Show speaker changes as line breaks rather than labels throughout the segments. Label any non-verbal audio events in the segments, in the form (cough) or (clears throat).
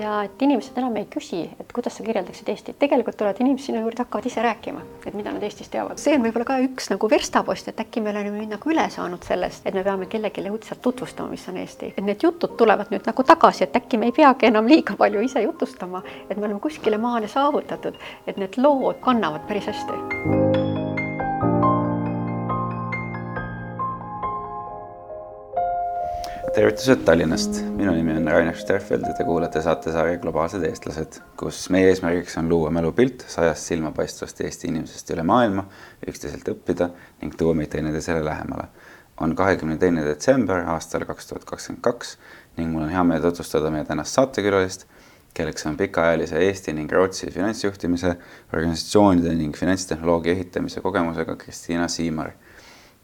ja et inimesed enam ei küsi, et kuidas sa kirjeldaksid Eestit, tegelikult tulevad inimesed sinna juurde, hakkavad ise rääkima, et mida nad Eestist teavad. see on võib-olla ka üks nagu verstapost, et äkki me oleme nüüd nagu üle saanud sellest, et me peame kellelegi õudselt tutvustama, mis on Eesti, et need jutud tulevad nüüd nagu tagasi, et äkki me ei peagi enam liiga palju ise jutustama, et me oleme kuskile maale saavutatud, et need lood kannavad päris hästi
tervitused Tallinnast, minu nimi on Rainer Sterfeld ja te kuulate saatesarja Globaalsed eestlased, kus meie eesmärgiks on luua mälupilt sajast silmapaistvast Eesti inimesest üle maailma, üksteiselt õppida ning tuua meid teineteisele lähemale. on kahekümne teine detsember aastal kaks tuhat kakskümmend kaks ning mul on hea meel tutvustada meie tänast saatekülalist, kelleks on pikaajalise Eesti ning Rootsi finantsjuhtimise, organisatsioonide ning finantstehnoloogia ehitamise kogemusega Kristiina Siimar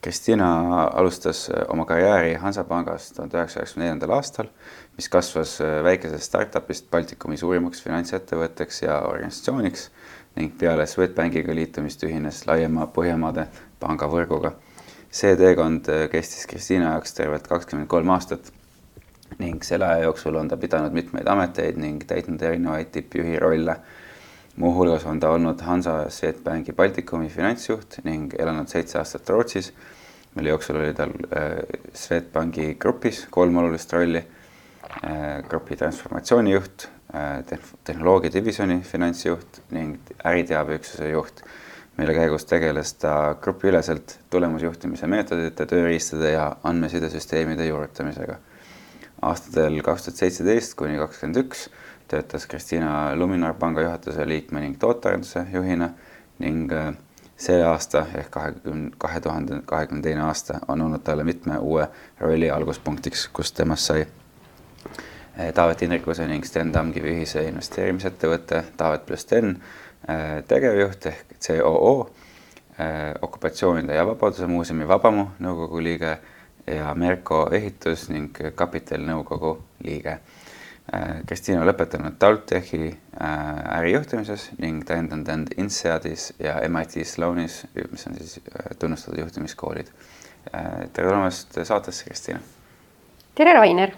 Kristina alustas äh, oma karjääri Hansapangas tuhande üheksasaja üheksakümne neljandal aastal, mis kasvas äh, väikesest startup'ist Baltikumi suurimaks finantsettevõtteks ja organisatsiooniks ning peale Swedbankiga liitumist ühines laiema Põhjamaade pangavõrguga. see teekond äh, kestis Kristina jaoks tervelt kakskümmend kolm aastat ning selle aja jooksul on ta pidanud mitmeid ameteid ning täitnud erinevaid tippjuhi rolle muuhulgas on ta olnud Hansa Swedbanki Baltikumi finantsjuht ning elanud seitse aastat Rootsis, mille jooksul oli tal äh, Swedbanki grupis kolm olulist rolli, äh, grupi transformatsioonijuht, äh, tehnoloogia divisjoni finantsjuht ning äriteabeüksuse juht, mille käigus tegeles ta grupiüleselt tulemusjuhtimise meetodite, tööriistade ja andmesidesüsteemide juurutamisega. aastatel kaks tuhat seitseteist kuni kakskümmend üks töötas Kristiina Luminar panga juhatuse liikme ning tootearenduse juhina ning äh, see aasta ehk kahekümne, kahe tuhande kahekümne teine aasta on olnud talle mitme uue rolli alguspunktiks, kus temast sai äh, Taavet Indrikuse ning Sten Tamkivi ühise investeerimisettevõtte Taavet pluss Sten äh, tegevjuht ehk COO, okupatsioonide ja Vabaduse muuseumi Vabamu nõukogu liige ja Merko ehitus ning kapitalinõukogu liige Kristiina on lõpetanud TalTechi äh, ärijuhtimises ning täiendanud end INSEADis ja MIT Sloanis, mis on siis äh, tunnustatud juhtimiskoolid. tere tulemast saatesse, Kristiina.
tere, Rainer.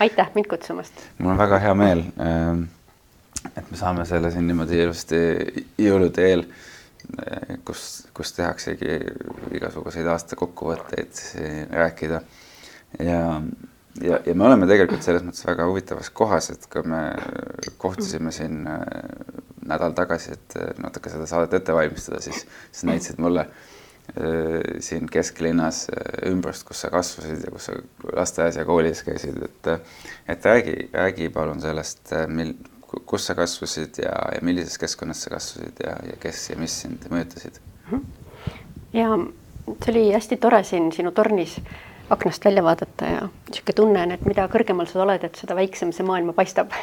aitäh mind kutsumast.
mul on väga hea meel, ähm, et me saame selle siin niimoodi ilusti jõulude eel, kus, kus tehaksegi igasuguseid aasta kokkuvõtteid rääkida ja ja, ja me oleme tegelikult selles mõttes väga huvitavas kohas, et kui me kohtusime siin äh, nädal tagasi, et äh, natuke seda saadet ette valmistada, siis, siis näitasid mulle äh, siin kesklinnas ümbrust, kus sa kasvasid ja kus sa lasteaias ja koolis käisid, et et räägi, räägi palun sellest, mil, kus sa kasvasid ja, ja millises keskkonnas sa kasvasid ja, ja kes ja mis sind mõjutasid?
ja see oli hästi tore siin sinu tornis aknast välja vaadata ja niisugune tunne on, et mida kõrgemal sa oled, et seda väiksem see maailma paistab.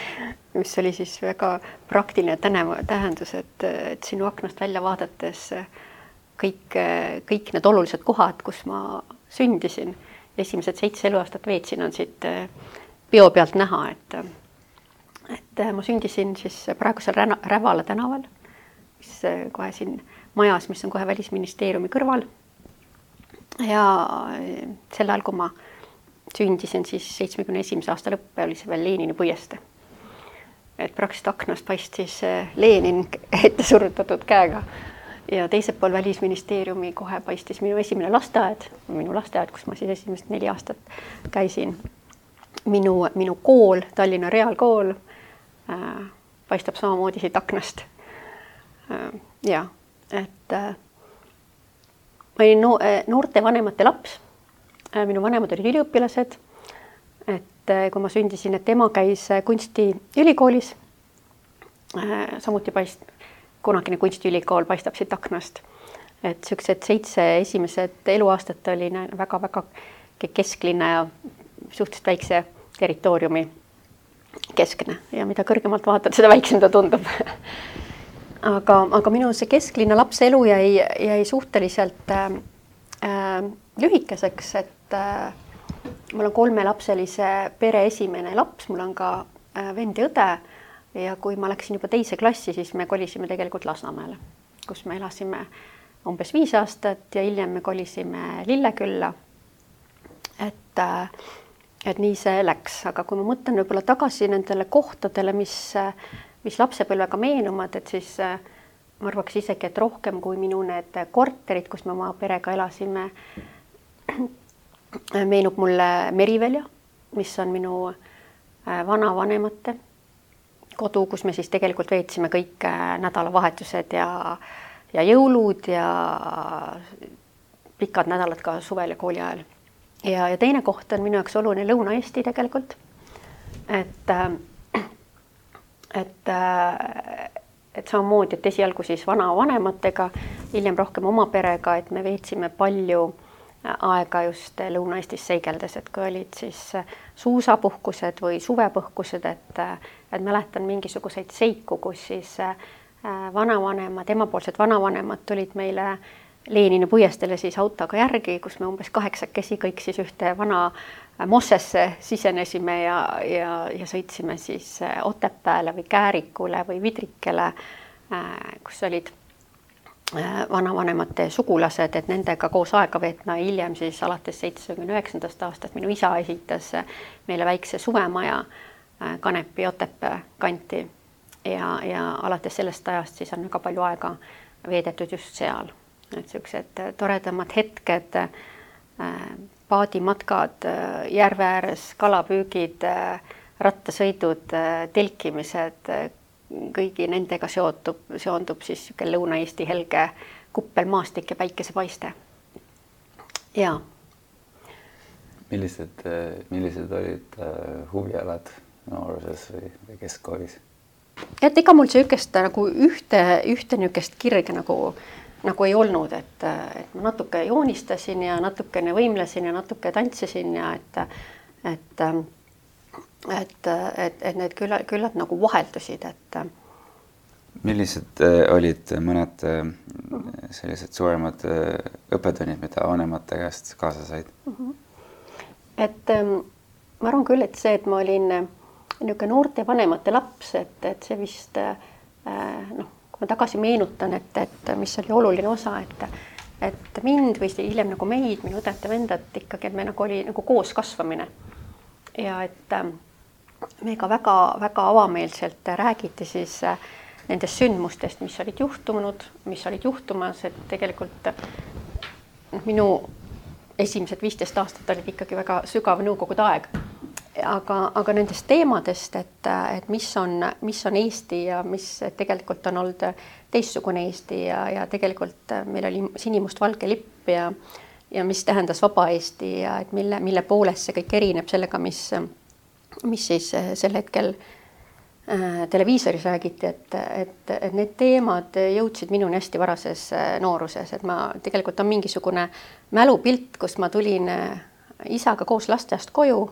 (laughs) Mis oli siis väga praktiline tähendus, et, et sinu aknast välja vaadates kõik, kõik need olulised kohad, kus ma sündisin, esimesed seitse eluaastat veetsin, on siit peo pealt näha, et et ma sündisin siis praegusel Rävala tänaval, mis kohe siin majas, mis on kohe Välisministeeriumi kõrval ja eh, sel ajal, kui ma sündisin, siis seitsmekümne esimese aasta lõpp oli see veel Lenini puiestee. et praktiliselt aknast paistis eh, Lenin ette surutatud käega ja teisel pool Välisministeeriumi kohe paistis minu esimene lasteaed, minu lasteaed, kus ma siis esimest neli aastat käisin. minu, minu kool, Tallinna Reaalkool äh, paistab samamoodi siit aknast äh,. ja et äh, ma olin no, äh, noorte vanemate laps. Äh, minu vanemad olid üliõpilased. et äh, kui ma sündisin, et ema käis kunstiülikoolis. samuti paist-, kunagine kunstiülikool paistab siit aknast. et siuksed seitse esimesed eluaastat olin väga-väga kesklinna ja suhteliselt väikse territooriumi keskne ja mida kõrgemalt vaatad, seda väiksem ta tundub (laughs) aga, aga minu see kesklinna lapse elu jäi, jäi suhteliselt äh, äh, lühikeseks, et äh, mul on kolmelapselise pere esimene laps, mul on ka äh, vend ja õde. ja kui ma läksin juba teise klassi, siis me kolisime tegelikult Lasnamäele, kus me elasime umbes viis aastat ja hiljem me kolisime Lillekülla. et äh, et nii see läks, aga kui ma mõtlen võib-olla tagasi nendele kohtadele, mis, mis lapsepõlvega meenuvad, et siis ma arvaks isegi, et rohkem kui minu need korterid, kus me oma perega elasime, meenub mulle Merivälja, mis on minu äh, vanavanemate kodu, kus me siis tegelikult veetsime kõik äh, nädalavahetused ja, ja jõulud ja pikad nädalad ka suvel ja kooli ajal. ja, ja teine koht on minu jaoks oluline Lõuna-Eesti tegelikult. et, äh, et, et samamoodi, et esialgu siis vanavanematega, hiljem rohkem oma perega, et me veetsime palju aega just Lõuna-Eestis seigeldes, et kui olid siis suusapuhkused või suvepuhkused, et, et mäletan mingisuguseid seiku, kus siis äh, vanavanemad, emapoolsed vanavanemad tulid meile Lenini puiesteele siis autoga järgi, kus me umbes kaheksakesi kõik siis ühte vana mossesse sisenesime ja, ja, ja sõitsime siis äh, Otepääle või Käärikule või Vidrikele, äh, kus olid Äh, vanavanemate sugulased, et nendega koos aega veetma, hiljem siis alates seitsmekümne üheksandast aastast minu isa esitas meile väikse suvemaja äh, Kanepi Otepää kanti. Ja, ja alates sellest ajast siis on väga palju aega veedetud just seal, et niisugused toredamad hetked, äh, paadimatkad järve ääres, kalapüügid, rattasõidud, telkimised kõigi nendega seotub, seondub siis niisugune Lõuna-Eesti helge kuppelmaastik ja päikesepaiste. ja.
millised, millised olid äh, huvialad nooruses või, või keskkoolis?
et ega mul niisugust nagu ühte, ühte niisugust kirge nagu, nagu ei olnud, et, et ma natuke joonistasin ja natukene võimlesin ja natuke tantsisin ja et, et et, et, et need külla, küllalt nagu vaheldusid, et.
millised äh, olid mõned äh, sellised suuremad äh, õppetunnid, mida vanemate käest kaasa said mm?
-hmm. et ähm, ma arvan küll, et see, et ma olin niisugune noorte vanemate laps, et, et see vist noh, kui ma tagasi meenutan, et, et mis oli oluline osa, et et mind või hiljem nagu meid, minu vendat ikkagi, et me nagu oli nagu koos kasvamine ja et ähm, meiega väga-väga avameelselt räägiti siis äh, nendest sündmustest, mis olid juhtunud, mis olid juhtumas, et tegelikult noh, minu esimesed viisteist aastat olid ikkagi väga sügav nõukogude aeg. Aga, aga nendest teemadest, et, et mis on, mis on Eesti ja mis tegelikult on olnud teistsugune Eesti ja, ja tegelikult meil oli sinimustvalge lipp ja ja mis tähendas vaba Eesti ja et mille, mille poolest see kõik erineb sellega, mis mis siis sel hetkel äh, televiisoris räägiti, et, et, et need teemad jõudsid minuni hästi varases äh, nooruses, et ma tegelikult on mingisugune mälupilt, kus ma tulin äh, isaga koos lasteaiast koju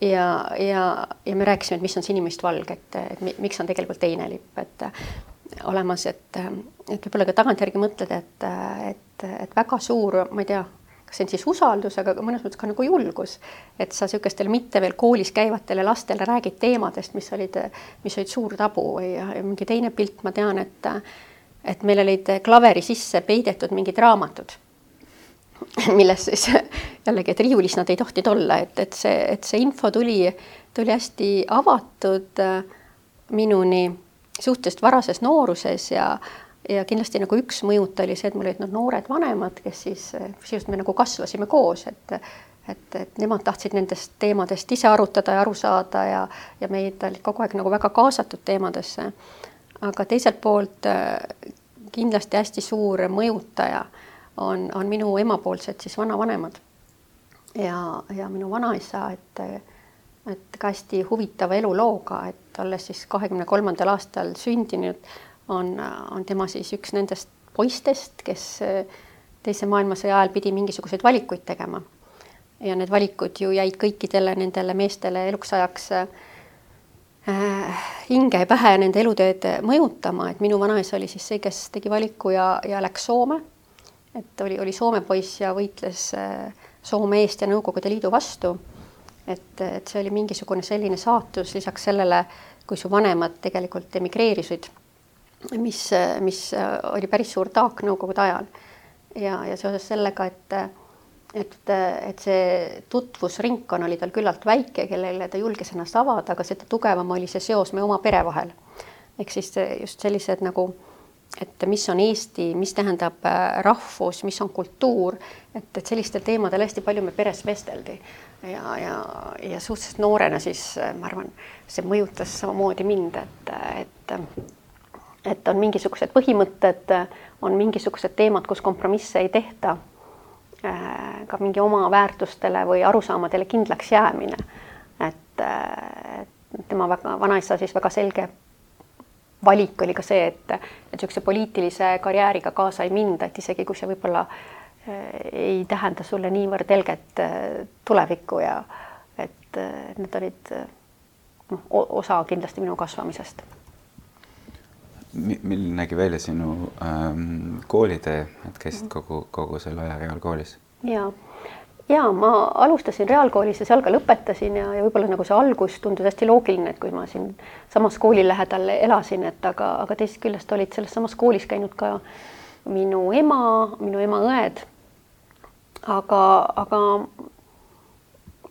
ja, ja, ja me rääkisime, et mis on sinimustvalge, et, et miks on tegelikult teine lipp, et olemas, et, et võib-olla ka tagantjärgi mõtled, et, et, et väga suur, ma ei tea kas see on siis usaldus, aga mõnes mõttes ka nagu julgus, et sa niisugustele mitte veel koolis käivatele lastele räägid teemadest, mis olid, mis olid suur tabu ja, ja mingi teine pilt, ma tean, et et meil olid klaveri sisse peidetud mingid raamatud, (laughs) milles siis (laughs) jällegi, et riiulis nad ei tohtinud olla, et, et see, et see info tuli, tuli hästi avatud äh, minuni suhteliselt varases nooruses ja ja kindlasti nagu üks mõjuta oli see, et mul olid need noored vanemad, kes siis sisuliselt me nagu kasvasime koos, et et, et nemad tahtsid nendest teemadest ise arutada ja aru saada ja, ja meid olid kogu aeg nagu väga kaasatud teemadesse. aga teiselt poolt äh, kindlasti hästi suur mõjutaja on, on minu emapoolsed siis vanavanemad ja, ja minu vanaisa, et et ka hästi huvitava elulooga, et olles siis kahekümne kolmandal aastal sündinud on, on tema siis üks nendest poistest, kes teise maailmasõja ajal pidi mingisuguseid valikuid tegema. ja need valikud ju jäid kõikidele nendele meestele eluks ajaks äh, hinge pähe nende elutööd mõjutama, et minu vanaisa oli siis see, kes tegi valiku ja, ja läks Soome. Et oli, oli Soome poiss ja võitles äh, Soome eest ja Nõukogude Liidu vastu. et, et see oli mingisugune selline saatus lisaks sellele, kui su vanemad tegelikult emigreerisid mis, mis oli päris suur taak Nõukogude ajal. ja, ja seoses sellega, et, et, et see tutvusringkond oli tal küllalt väike, kellele ta julges ennast avada, aga seda tugevam oli see seos meie oma pere vahel. ehk siis just sellised nagu, et mis on Eesti, mis tähendab äh, rahvus, mis on kultuur, et, et sellistel teemadel hästi palju me peres vesteldi ja, ja, ja suhteliselt noorena siis äh, ma arvan, see mõjutas samamoodi mind, et, et et on mingisugused põhimõtted, on mingisugused teemad, kus kompromisse ei tehta Äh, ka mingi oma väärtustele või arusaamadele kindlaks jäämine. et, tema väga, vanaisa siis väga selge valik oli ka see, et, et niisuguse poliitilise karjääriga kaasa ei minda, et isegi kui see võib-olla äh, ei tähenda sulle niivõrd helget tulevikku ja et need olid noh, osa kindlasti minu kasvamisest.
Milline nägi välja sinu ähm, koolitee, et käisid kogu, kogu selle aja reaalkoolis?
ja, ja ma alustasin reaalkoolis ja seal ka lõpetasin ja, ja võib-olla nagu see algus tundus hästi loogiline, et kui ma siin samas kooli lähedal elasin, et aga, aga teisest küljest olid selles samas koolis käinud ka minu ema, minu ema õed. aga, aga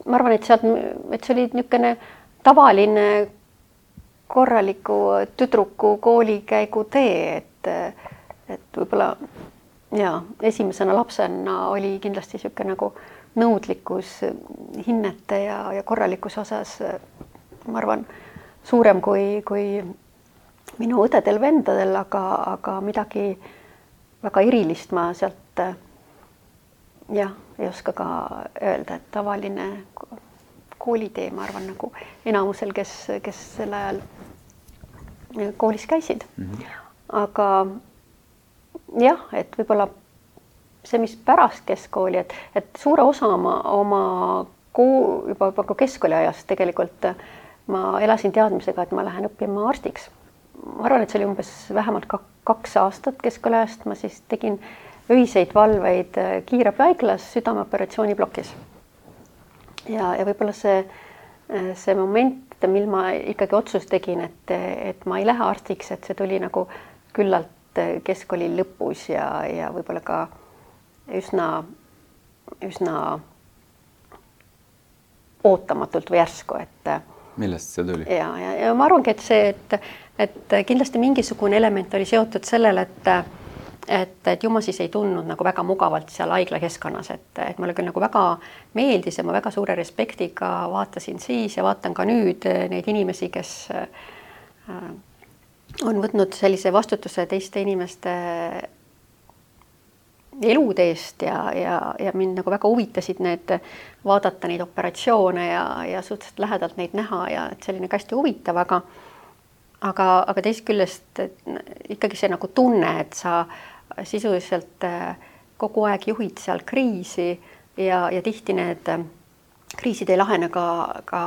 ma arvan, et sealt, et see oli niisugune tavaline korraliku tüdruku koolikäigu tee, et, et võib-olla ja esimesena lapsena oli kindlasti niisugune nagu nõudlikkus hinnete ja, ja korralikkuse osas, ma arvan, suurem kui, kui minu õdedel-vendadel, aga, aga midagi väga erilist ma sealt jah, ei oska ka öelda, et tavaline koolitee, ma arvan, nagu enamusel, kes, kes sel ajal koolis käisid mm. -hmm. aga jah, et võib-olla see, mis pärast keskkooli, et, et suure osa oma, oma kool juba, juba ka keskkooli ajast tegelikult ma elasin teadmisega, et ma lähen õppima arstiks. ma arvan, et see oli umbes vähemalt ka kaks aastat keskkooliajast, ma siis tegin öiseid valveid kiirabihaiglas südameoperatsiooniplokis. ja, ja võib-olla see, see moment mil ma ikkagi otsust tegin, et, et ma ei lähe arstiks, et see tuli nagu küllalt keskkooli lõpus ja, ja võib-olla ka üsna, üsna ootamatult või järsku, et.
millest see tuli?
ja, ja, ja ma arvangi, et see, et, et kindlasti mingisugune element oli seotud sellele, et et, et ju ma siis ei tundnud nagu väga mugavalt seal haigla keskkonnas, et, et mulle küll nagu väga meeldis ja ma väga suure respektiga vaatasin siis ja vaatan ka nüüd neid inimesi, kes äh, on võtnud sellise vastutuse teiste inimeste elude eest ja, ja, ja mind nagu väga huvitasid need, vaadata neid operatsioone ja, ja suhteliselt lähedalt neid näha ja et selline ka hästi huvitav, aga aga, aga teisest küljest ikkagi see nagu tunne, et sa sisuliselt äh, kogu aeg juhid seal kriisi ja, ja tihti need äh, kriisid ei lahene ka, ka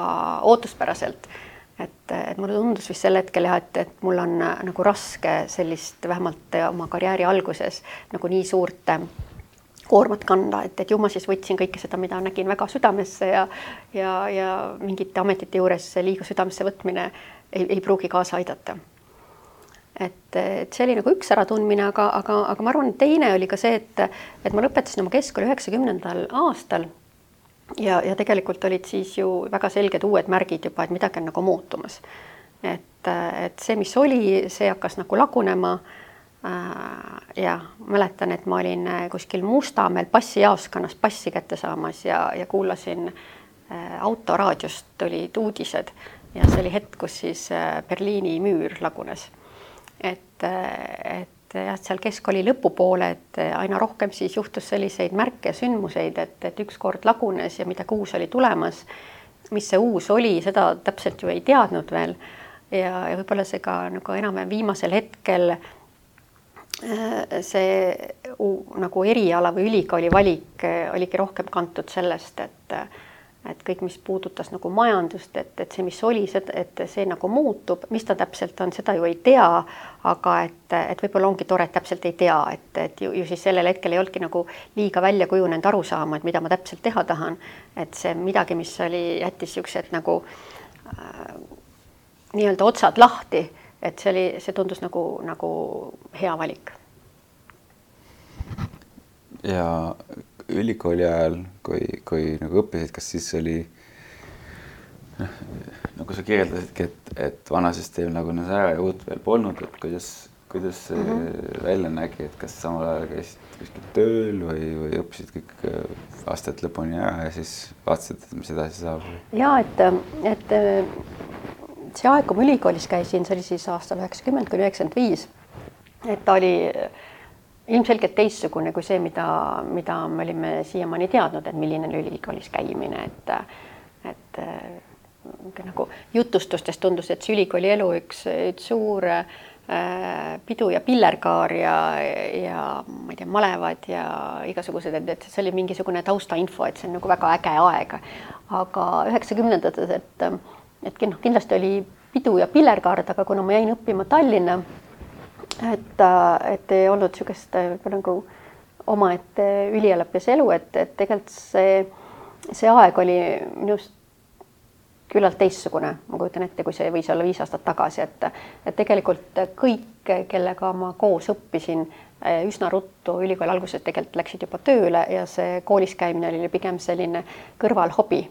ootuspäraselt. Et, et mulle tundus vist sel hetkel jah, et, et mul on äh, nagu raske sellist vähemalt oma karjääri alguses nagu nii suurt koormat kanda, et, et ju ma siis võtsin kõike seda, mida nägin väga südamesse ja ja, ja mingite ametite juures liiga südamesse võtmine ei, ei pruugi kaasa aidata et, et see oli nagu üks äratundmine, aga, aga, aga ma arvan, teine oli ka see, et, et ma lõpetasin oma keskkooli üheksakümnendal aastal. Ja, ja tegelikult olid siis ju väga selged uued märgid juba, et midagi on nagu muutumas. et, et see, mis oli, see hakkas nagu lagunema. Äh, ja mäletan, et ma olin kuskil Mustamäel passijaoskonnas passi kätte saamas ja, ja kuulasin äh, autoraadiost olid uudised ja see oli hetk, kus siis äh, Berliini müür lagunes et, et jah, seal keskkooli lõpupoole, et aina rohkem siis juhtus selliseid märke sündmuseid, et, et ükskord lagunes ja midagi uus oli tulemas. mis see uus oli, seda täpselt ju ei teadnud veel. ja, ja võib-olla see ka nagu enam-vähem viimasel hetkel äh, see nagu eriala või ülikooli valik äh, oligi rohkem kantud sellest, et et kõik, mis puudutas nagu majandust, et, et see, mis oli, et see nagu muutub, mis ta täpselt on, seda ju ei tea, aga et, et võib-olla ongi tore, et täpselt ei tea, et, et ju, ju siis sellel hetkel ei olnudki nagu liiga välja kujunenud arusaama, et mida ma täpselt teha tahan. et see midagi, mis oli, jättis niisugused nagu äh, nii-öelda otsad lahti, et see oli, see tundus nagu, nagu hea valik.
ja ülikooli ajal, kui, kui nagu õppisid, kas siis oli noh, nagu sa kirjeldasidki, et, et vana süsteem lagunes ära ja uut veel polnud, et kuidas, kuidas see mm -hmm. välja nägi, et kas samal ajal käisid kuskil tööl või, või õppisid kõik äh, aastad lõpuni ära ja siis vaatasid, et mis edasi saab?
ja et, et see aeg, kui ma ülikoolis käisin, see oli siis aastal üheksakümmend kuni üheksakümmend viis, et ta oli ilmselgelt teistsugune kui see, mida, mida me olime siiamaani teadnud, et milline on ülikoolis käimine, et et nagu jutustustest tundus, et see ülikooli elu üks, üks suur äh, pidu ja pillerkaar ja, ja ma ei tea, malevad ja igasugused, et, et see oli mingisugune taustainfo, et see on nagu väga äge aeg. aga üheksakümnendates, et, et noh, kindlasti oli pidu ja pillerkaard, aga kuna ma jäin õppima Tallinna, et, et ei olnud niisugust võib-olla nagu omaette üliõpilase elu, et, et tegelikult see, see aeg oli minu arust küllalt teistsugune, ma kujutan ette, kui see võis olla viis aastat tagasi, et et tegelikult kõik, kellega ma koos õppisin, üsna ruttu ülikooli alguses tegelikult läksid juba tööle ja see koolis käimine oli pigem selline kõrvalhobi.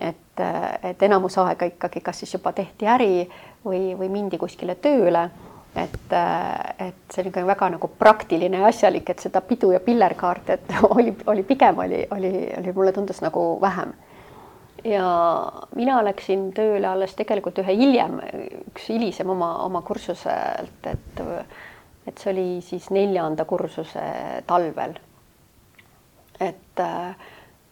et, et enamus aega ikkagi kas siis juba tehti äri või, või mindi kuskile tööle. Et, et see niisugune väga nagu praktiline ja asjalik, et seda pidu ja pillerkaart, et (laughs) oli, oli pigem oli, oli, oli mulle tundus nagu vähem ja mina läksin tööle alles tegelikult ühe hiljem, üks hilisem oma, oma kursuselt, et et see oli siis neljanda kursuse talvel. et äh,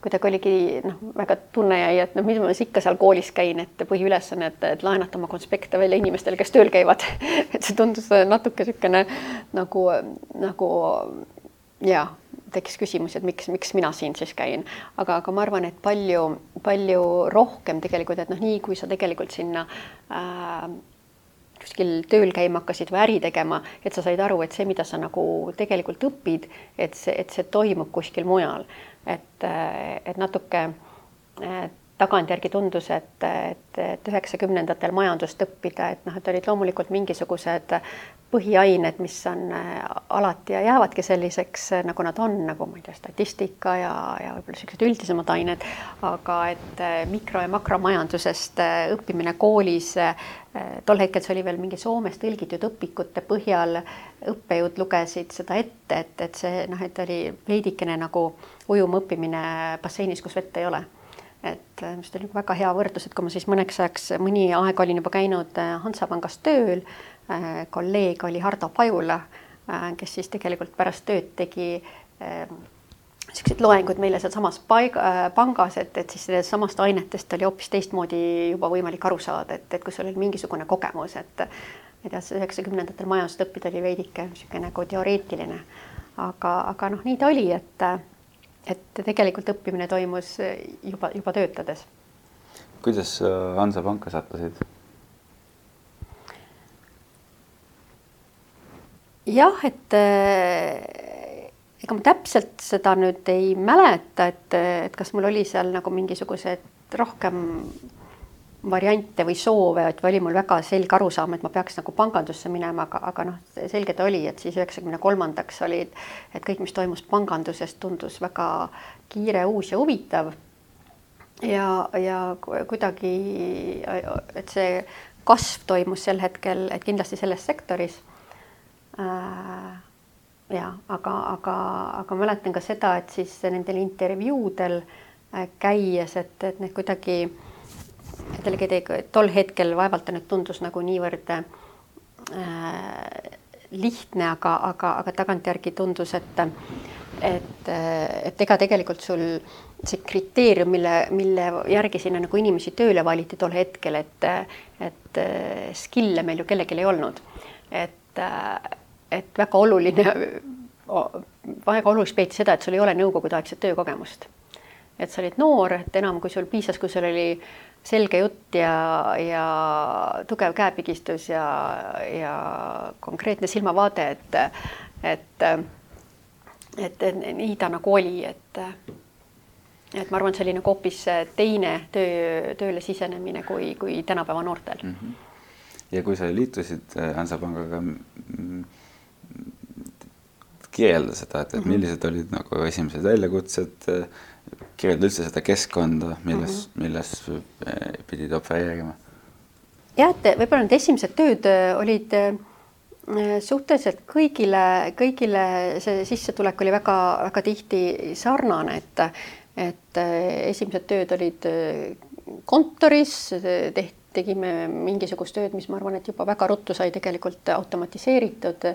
kuidagi oligi noh, väga tunne jäi, et noh, mis ma siis ikka seal koolis käin, et põhiülesanne, et, et laenata oma konspekte välja inimestele, kes tööl käivad (laughs) et see tundus natuke niisugune nagu, nagu jaa tekkis küsimus, et miks, miks mina siin siis käin, aga, aga ma arvan, et palju, palju rohkem tegelikult, et noh, nii kui sa tegelikult sinna äh, kuskil tööl käima hakkasid või äri tegema, et sa said aru, et see, mida sa nagu tegelikult õpid, et see, et see toimub kuskil mujal, et, et natuke et tagantjärgi tundus, et, et, et üheksakümnendatel majandust õppida, et noh, et olid loomulikult mingisugused põhiained, mis on äh, alati ja jäävadki selliseks, äh, nagu nad on, nagu ma ei tea, statistika ja, ja võib-olla niisugused üldisemad ained, aga et äh, mikro- ja makromajandusest õppimine koolis, tol hetkel see oli veel mingi Soomes tõlgitud õpikute põhjal, õppejõud lugesid seda ette, et, et see noh, et oli veidikene nagu ujuma õppimine basseinis, kus vett ei ole et mis oli väga hea võrdlus, et kui ma siis mõneks ajaks, mõni aeg olin juba käinud Hansapangas tööl Äh, kolleeg oli Hardo Pajula, äh, kes siis tegelikult pärast tööd tegi niisuguseid ähm, loenguid meile sealsamas paiga, äh, pangas, et, et siis nendest samast ainetest oli hoopis teistmoodi juba võimalik aru saada, et, et kui sul oli mingisugune kogemus, et ma ei tea, üheksakümnendatel majandust õppida oli veidike niisugune nagu teoreetiline, aga, aga noh, nii ta oli, et et tegelikult õppimine toimus juba, juba töötades.
kuidas Hansapanka sattusid?
jah, et äh, ega ma täpselt seda nüüd ei mäleta, et, et kas mul oli seal nagu mingisugused rohkem variante või soove, et oli mul väga selge arusaam, et ma peaks nagu pangandusse minema, aga, aga noh, selge ta oli, et siis üheksakümne kolmandaks oli, et kõik, mis toimus panganduses, tundus väga kiire, uus ja huvitav. ja, ja kuidagi, et see kasv toimus sel hetkel, et kindlasti selles sektoris Äh, ja aga, aga, aga mäletan ka seda, et siis nendel intervjuudel äh, käies, et, et need kuidagi jällegi tol hetkel vaevalt ta nüüd tundus nagu niivõrd äh, lihtne, aga, aga, aga tagantjärgi tundus, et et, et ega tegelikult sul see kriteerium, mille, mille järgi sinna nagu inimesi tööle valiti tol hetkel, et, et skill'e meil ju kellelgi ei olnud. et, et väga oluline, väga oluliseks peeti seda, et sul ei ole nõukogudeaegset töökogemust. et sa olid noor, et enam kui sul piisas, kui sul oli selge jutt ja, ja tugev käepigistus ja, ja konkreetne silmavaade, et, et, et, et nii ta nagu oli, et et ma arvan, et see oli nagu hoopis teine töö, tööle sisenemine kui, kui tänapäeva noortel mm. -hmm.
ja kui sa liitusid Hansapangaga kirjelda seda, et, et mhm. millised olid nagu esimesed väljakutsed, kirjelda üldse seda keskkonda, milles mm, -hmm. milles eh, pidid opereerima?
jah, et võib-olla need esimesed tööd eh, olid eh, suhteliselt kõigile, kõigile see sissetulek oli väga-väga tihti sarnane, et et esimesed tööd olid kontoris, tehti, tegime mingisugust tööd, mis ma arvan, et juba väga ruttu sai tegelikult automatiseeritud,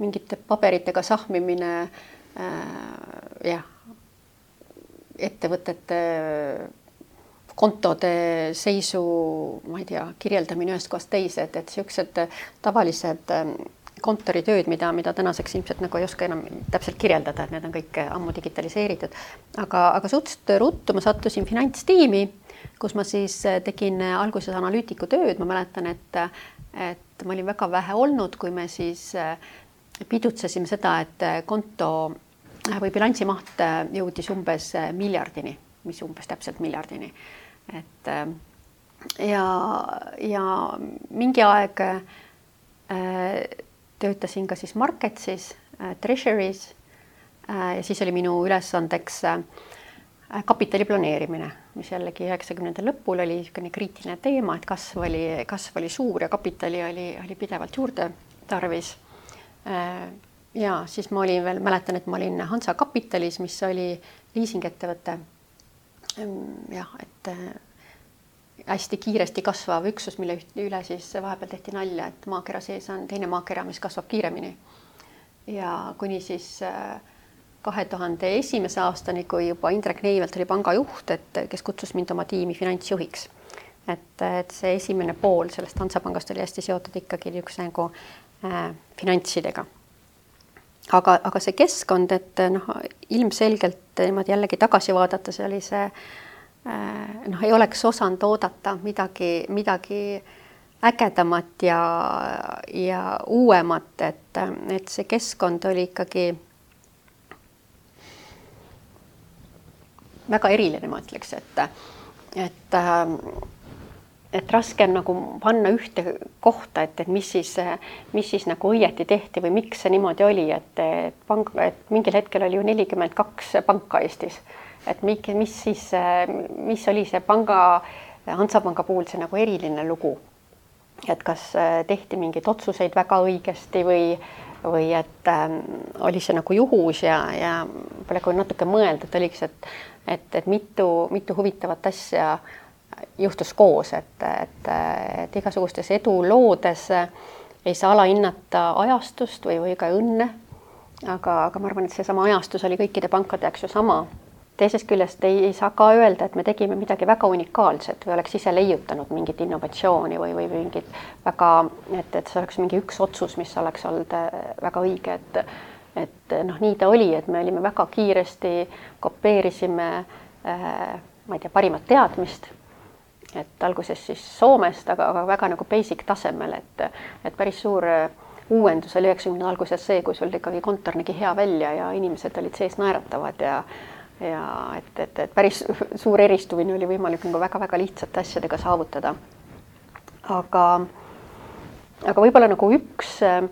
mingite paberitega sahmimine äh,, jah, ettevõtete kontode seisu, ma ei tea, kirjeldamine ühest kohast teise, et, et niisugused tavalised ähm, kontoritööd, mida, mida tänaseks ilmselt nagu ei oska enam täpselt kirjeldada, et need on kõik ammu digitaliseeritud. aga, aga suhteliselt ruttu ma sattusin finantstiimi, kus ma siis tegin alguses analüütiku tööd, ma mäletan, et, et ma olin väga vähe olnud, kui me siis pidutsesime seda, et konto või bilansimaht äh, jõudis umbes äh, miljardini, mis umbes täpselt miljardini. et äh, ja, ja mingi aeg töötasin ka siis Marketsis, Treasury's ja siis oli minu ülesandeks kapitali planeerimine, mis jällegi üheksakümnendate lõpul oli niisugune kriitiline teema, et kasv oli, kasv oli suur ja kapitali oli, oli pidevalt juurde tarvis ja siis ma olin veel, mäletan, et ma olin Hansa Kapitalis, mis oli liisingettevõte. Ehm, jah, et äh, hästi kiiresti kasvav üksus, mille üle siis vahepeal tehti nalja, et maakera sees on teine maakera, mis kasvab kiiremini. ja kuni siis äh, kahe tuhande esimese aastani, kui juba Indrek Neivelt oli panga juht, et kes kutsus mind oma tiimi finantsjuhiks. et, et see esimene pool sellest Hansapangast oli hästi seotud ikkagi niisuguse nagu äh, finantsidega aga, aga see keskkond, et noh, ilmselgelt niimoodi jällegi tagasi vaadates oli see äh, noh, ei oleks osanud oodata midagi, midagi ägedamat ja, ja uuemat, et, et see keskkond oli ikkagi väga eriline, ma ütleks, et, et et raske on nagu panna ühte kohta, et, et mis siis, mis siis nagu õieti tehti või miks see niimoodi oli, et, et pank, et mingil hetkel oli ju nelikümmend kaks panka Eestis. et mis, mis siis, mis oli see panga, Hansapanga puhul see nagu eriline lugu? et kas tehti mingeid otsuseid väga õigesti või, või et äh, oli see nagu juhus ja, ja võib-olla kui natuke mõelda, et oliks, et, et, et mitu, mitu huvitavat asja äh, juhtus koos, et, et, et igasugustes eduloodes ei saa alahinnata ajastust või, või ka õnne. aga, aga ma arvan, et seesama ajastus oli kõikide pankade jaoks ju sama. teisest küljest ei, ei saa ka öelda, et me tegime midagi väga unikaalset või oleks ise leiutanud mingit innovatsiooni või, või mingit väga, et, et see oleks mingi üks otsus, mis oleks olnud äh, väga õige, et et noh, nii ta oli, et me olime väga kiiresti, kopeerisime äh, ma ei tea, parimat teadmist et alguses siis Soomest, aga, aga väga nagu basic tasemel, et, et päris suur äh, uuendus oli üheksakümnenda alguses see, kui sul ikkagi kontor nägi hea välja ja inimesed olid sees naeratavad ja ja et, et, et päris (laughs) suur eristumine oli võimalik nagu väga-väga lihtsate asjadega saavutada. aga, aga võib-olla nagu üks, äh,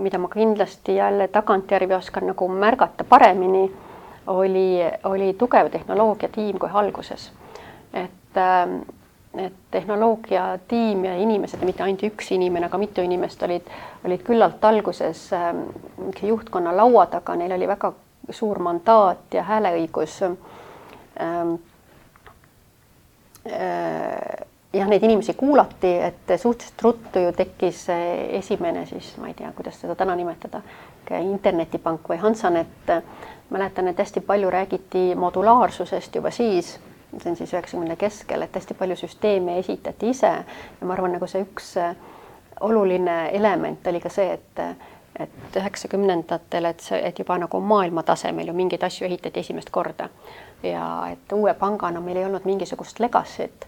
mida ma kindlasti jälle tagantjärgi oskan nagu märgata paremini, oli, oli tugev tehnoloogiatiim kohe alguses. et ähm, et tehnoloogiatiim ja inimesed mitte ainult üks inimene, aga mitu inimest olid, olid küllalt alguses äh, juhtkonna laua taga, neil oli väga suur mandaat ja hääleõigus ähm,. Äh, jah, neid inimesi kuulati, et suhteliselt ruttu ju tekkis esimene siis, ma ei tea, kuidas seda täna nimetada, internetipank või Hansanet. mäletan, et hästi palju räägiti modulaarsusest juba siis see on siis üheksakümne keskel, et hästi palju süsteeme esitati ise. Ja ma arvan, nagu see üks äh, oluline element oli ka see, et et üheksakümnendatel, et see, et juba nagu maailma tasemel ju mingeid asju ehitati esimest korda. Ja et uue pangana meil ei olnud mingisugust legacy't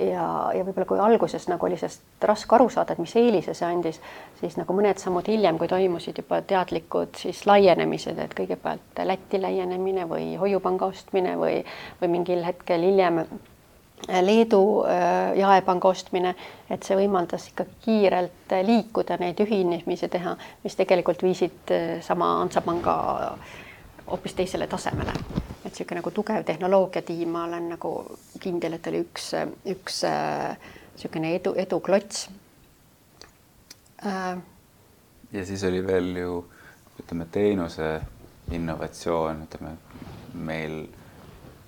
ja, ja võib-olla kui alguses nagu oli sellest raske aru saada, et mis eelise see andis, siis nagu mõned sammud hiljem, kui toimusid juba teadlikud siis laienemised, et kõigepealt Läti laienemine või hoiupanga ostmine või, või mingil hetkel hiljem Leedu jaepanga ostmine, et see võimaldas ikka kiirelt liikuda, neid ühinemisi teha, mis tegelikult viisid sama Hansapanga hoopis teisele tasemele. Et niisugune nagu tugev tehnoloogiatiim, ma olen nagu kindel, et oli üks, üks niisugune edu, eduklots
äh,. ja siis oli veel ju ütleme, teenuse innovatsioon, ütleme meil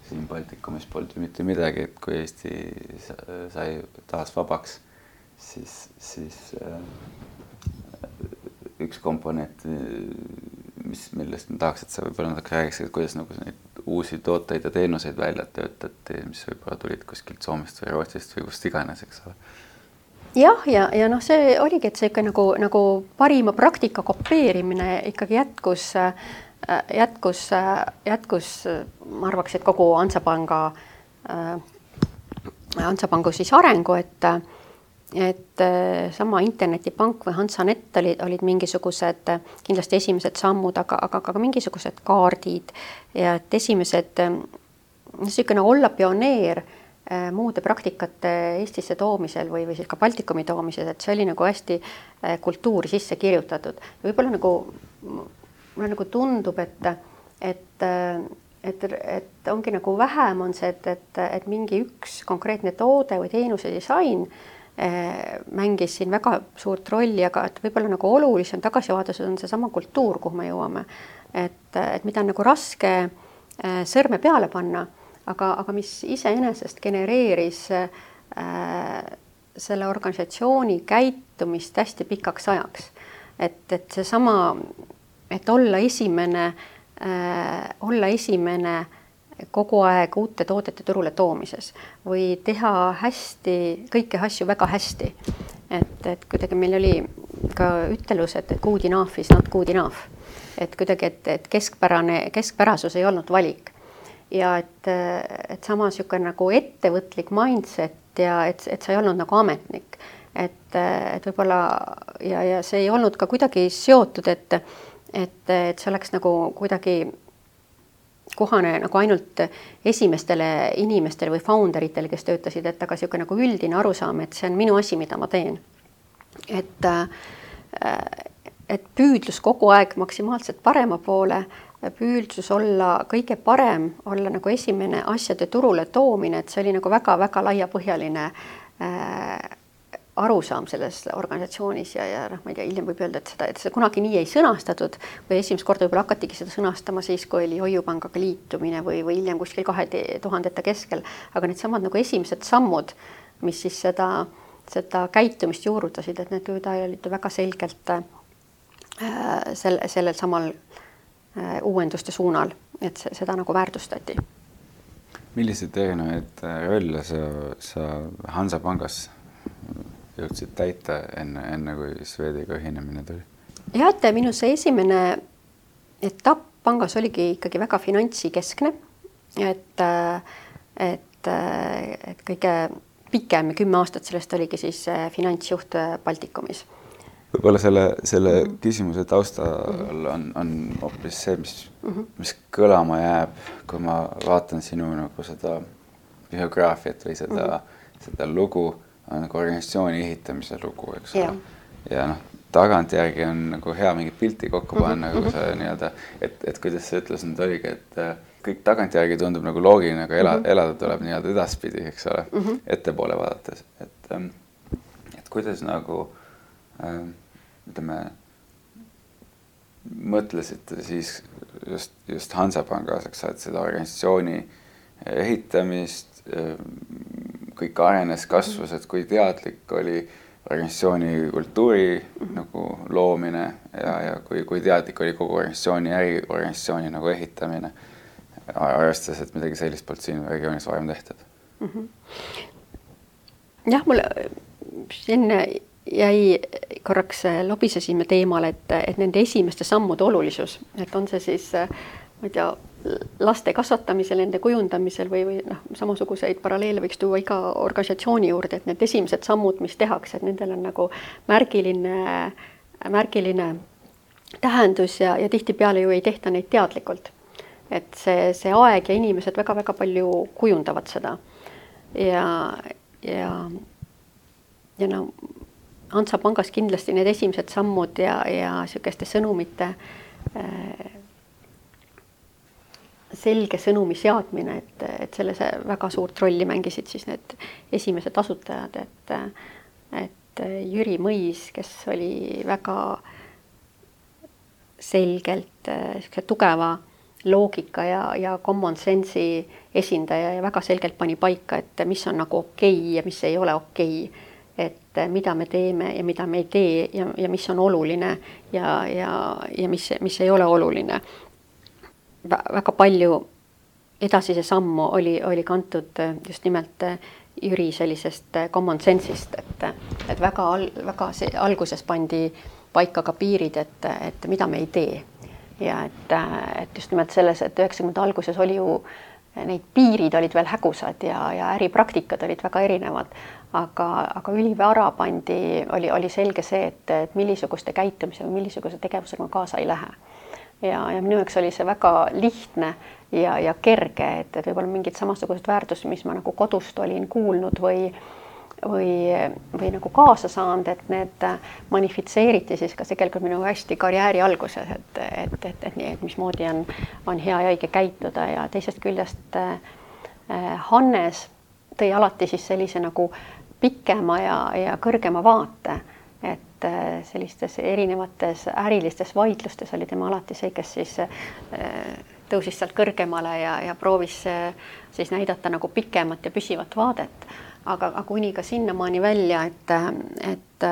siin Baltikumis polnud ju mitte midagi, et kui Eesti sai taas vabaks, siis, siis äh, üks komponent, mis, millest ma tahaks, et sa võib-olla natuke räägiksid, kuidas nagu neid uusi tooteid ja teenuseid välja töötati, mis võib-olla tulid kuskilt Soomest või Rootsist või kust iganes, eks ole?
Jah, ja, ja, ja noh, see oligi, et see ikka nagu, nagu parima praktika kopeerimine ikkagi jätkus, jätkus, jätkus, ma arvaks, et kogu Hansapanga Hansapangu siis arengu, et et sama internetipank või Hansanet olid, olid mingisugused kindlasti esimesed sammud, aga, aga ka mingisugused kaardid ja et esimesed niisugune olla pioneer Äh, muude praktikate Eestisse toomisel või, või siis ka Baltikumi toomisel, et see oli nagu hästi äh, kultuuri sisse kirjutatud. võib-olla nagu mulle nagu tundub, et, et, äh, et, et ongi nagu vähem on see, et, et, et mingi üks konkreetne toode või teenuse disain mängis siin väga suurt rolli, aga et võib-olla nagu olulisem tagasi vaadates on seesama kultuur, kuhu me jõuame. et, et mida on nagu raske sõrme peale panna aga, aga mis iseenesest genereeris äh, selle organisatsiooni käitumist hästi pikaks ajaks. et, et seesama, et olla esimene äh,, olla esimene kogu aeg uute toodete turule toomises või teha hästi, kõiki asju väga hästi. et, et kuidagi meil oli ka ütelus, et good enough is not good enough. et kuidagi, et, et keskpärane, keskpärasus ei olnud valik ja et, et sama niisugune nagu ettevõtlik mindset ja et, et sa ei olnud nagu ametnik. et, et võib-olla ja, ja see ei olnud ka kuidagi seotud, et, et, et see oleks nagu kuidagi kohane nagu ainult esimestele inimestele või founder itele, kes töötasid, et aga niisugune nagu üldine arusaam, et see on minu asi, mida ma teen. et, et püüdlus kogu aeg maksimaalselt parema poole püüdlus olla kõige parem, olla nagu esimene asjade turule toomine, et see oli nagu väga-väga laiapõhjaline äh, arusaam selles organisatsioonis ja, ja noh, ma ei tea, hiljem võib öelda, et seda, et seda kunagi nii ei sõnastatud või esimest korda võib-olla hakatigi seda sõnastama siis, kui oli Hoiupangaga liitumine või, või hiljem kuskil kahe tuhandete keskel, aga needsamad nagu esimesed sammud, mis siis seda, seda käitumist juurutasid, et need olid väga selgelt äh, sel, sellel samal Äh, uuenduste suunal, et seda nagu väärtustati.
milliseid erinevaid äh, rolle sa, sa Hansapangas jõudsid täita enne, enne kui Swediga ühinemine tuli?
jah, et minu see esimene etapp pangas oligi ikkagi väga finantsikeskne, et, et, et kõige pikem, kümme aastat sellest oligi siis finantsjuht Baltikumis
võib-olla selle, selle mm -hmm. küsimuse taustal on, on hoopis see, mis mm, -hmm. mis kõlama jääb, kui ma vaatan sinu nagu seda biograafiat või seda mm, -hmm. seda lugu, on nagu organisatsiooni ehitamise lugu, eks ole. ja noh, tagantjärgi on nagu hea mingi pilti kokku mhm, panna mm, -hmm. nagu see nii-öelda, et, et kuidas sa ütlesid, oligi, et äh, kõik tagantjärgi tundub nagu loogiline, aga ela, mm -hmm. elada tuleb nii-öelda edaspidi, eks ole mm, -hmm. ettepoole vaadates, et, ähm, et kuidas nagu Äh, ütleme, mõtlesite siis just, just Hansapangas, eks ole, et seda organisatsiooni ehitamist, äh, kõik arenes, kasvas, et kui teadlik oli organisatsiooni kultuuri nagu loomine ja, ja kui, kui teadlik oli kogu organisatsiooni, äriorganisatsiooni nagu ehitamine, arvestades, et midagi sellist polnud siin regioonis varem tehtud mm.
-hmm. jah, mulle siin jäi korraks, äh, lobisesime teemal, et, et nende esimeste sammude olulisus, et on see siis äh, ma ei tea, laste kasvatamisel, nende kujundamisel või, või noh, samasuguseid paralleele võiks tuua iga organisatsiooni juurde, et need esimesed sammud, mis tehakse, et nendel on nagu märgiline, märgiline tähendus ja, ja tihtipeale ju ei tehta neid teadlikult. et see, see aeg ja inimesed väga-väga palju kujundavad seda ja, ja, ja no Hansapangas kindlasti need esimesed sammud ja, ja niisuguste sõnumite äh, selge sõnumi seadmine, et, et selles väga suurt rolli mängisid siis need esimesed asutajad, et, et Jüri Mõis, kes oli väga selgelt niisuguse tugeva loogika ja, ja common sense'i esindaja ja väga selgelt pani paika, et mis on nagu okei okay ja mis ei ole okei okay et mida me teeme ja mida me ei tee ja, ja mis on oluline ja, ja, ja mis, mis ei ole oluline. Väga palju edasise sammu oli, oli kantud just nimelt Jüri sellisest common sense'ist, et, et väga, väga see alguses pandi paika ka piirid, et, et mida me ei tee. ja et, et just nimelt selles, et üheksakümnendate alguses oli ju need piirid olid veel hägusad ja, ja äripraktikad olid väga erinevad aga, aga ülivara pandi, oli, oli selge see, et, et millisuguste käitumise või millisuguse tegevusega ma kaasa ei lähe. Ja, ja minu jaoks oli see väga lihtne ja, ja kerge, et, et võib-olla mingid samasugused väärtused, mis ma nagu kodust olin kuulnud või või, või nagu kaasa saanud, et need manifitseeriti siis ka tegelikult minu hästi karjääri alguses, et, et, et, et et mismoodi on, on hea ja õige käituda ja teisest küljest äh, Hannes tõi alati siis sellise nagu pikema ja, ja kõrgema vaate. Et äh, sellistes erinevates ärilistes vaidlustes oli tema alati see, kes siis äh, tõusis sealt kõrgemale ja, ja proovis äh, siis näidata nagu pikemat ja püsivat vaadet. aga, aga kuni ka sinnamaani välja, et, et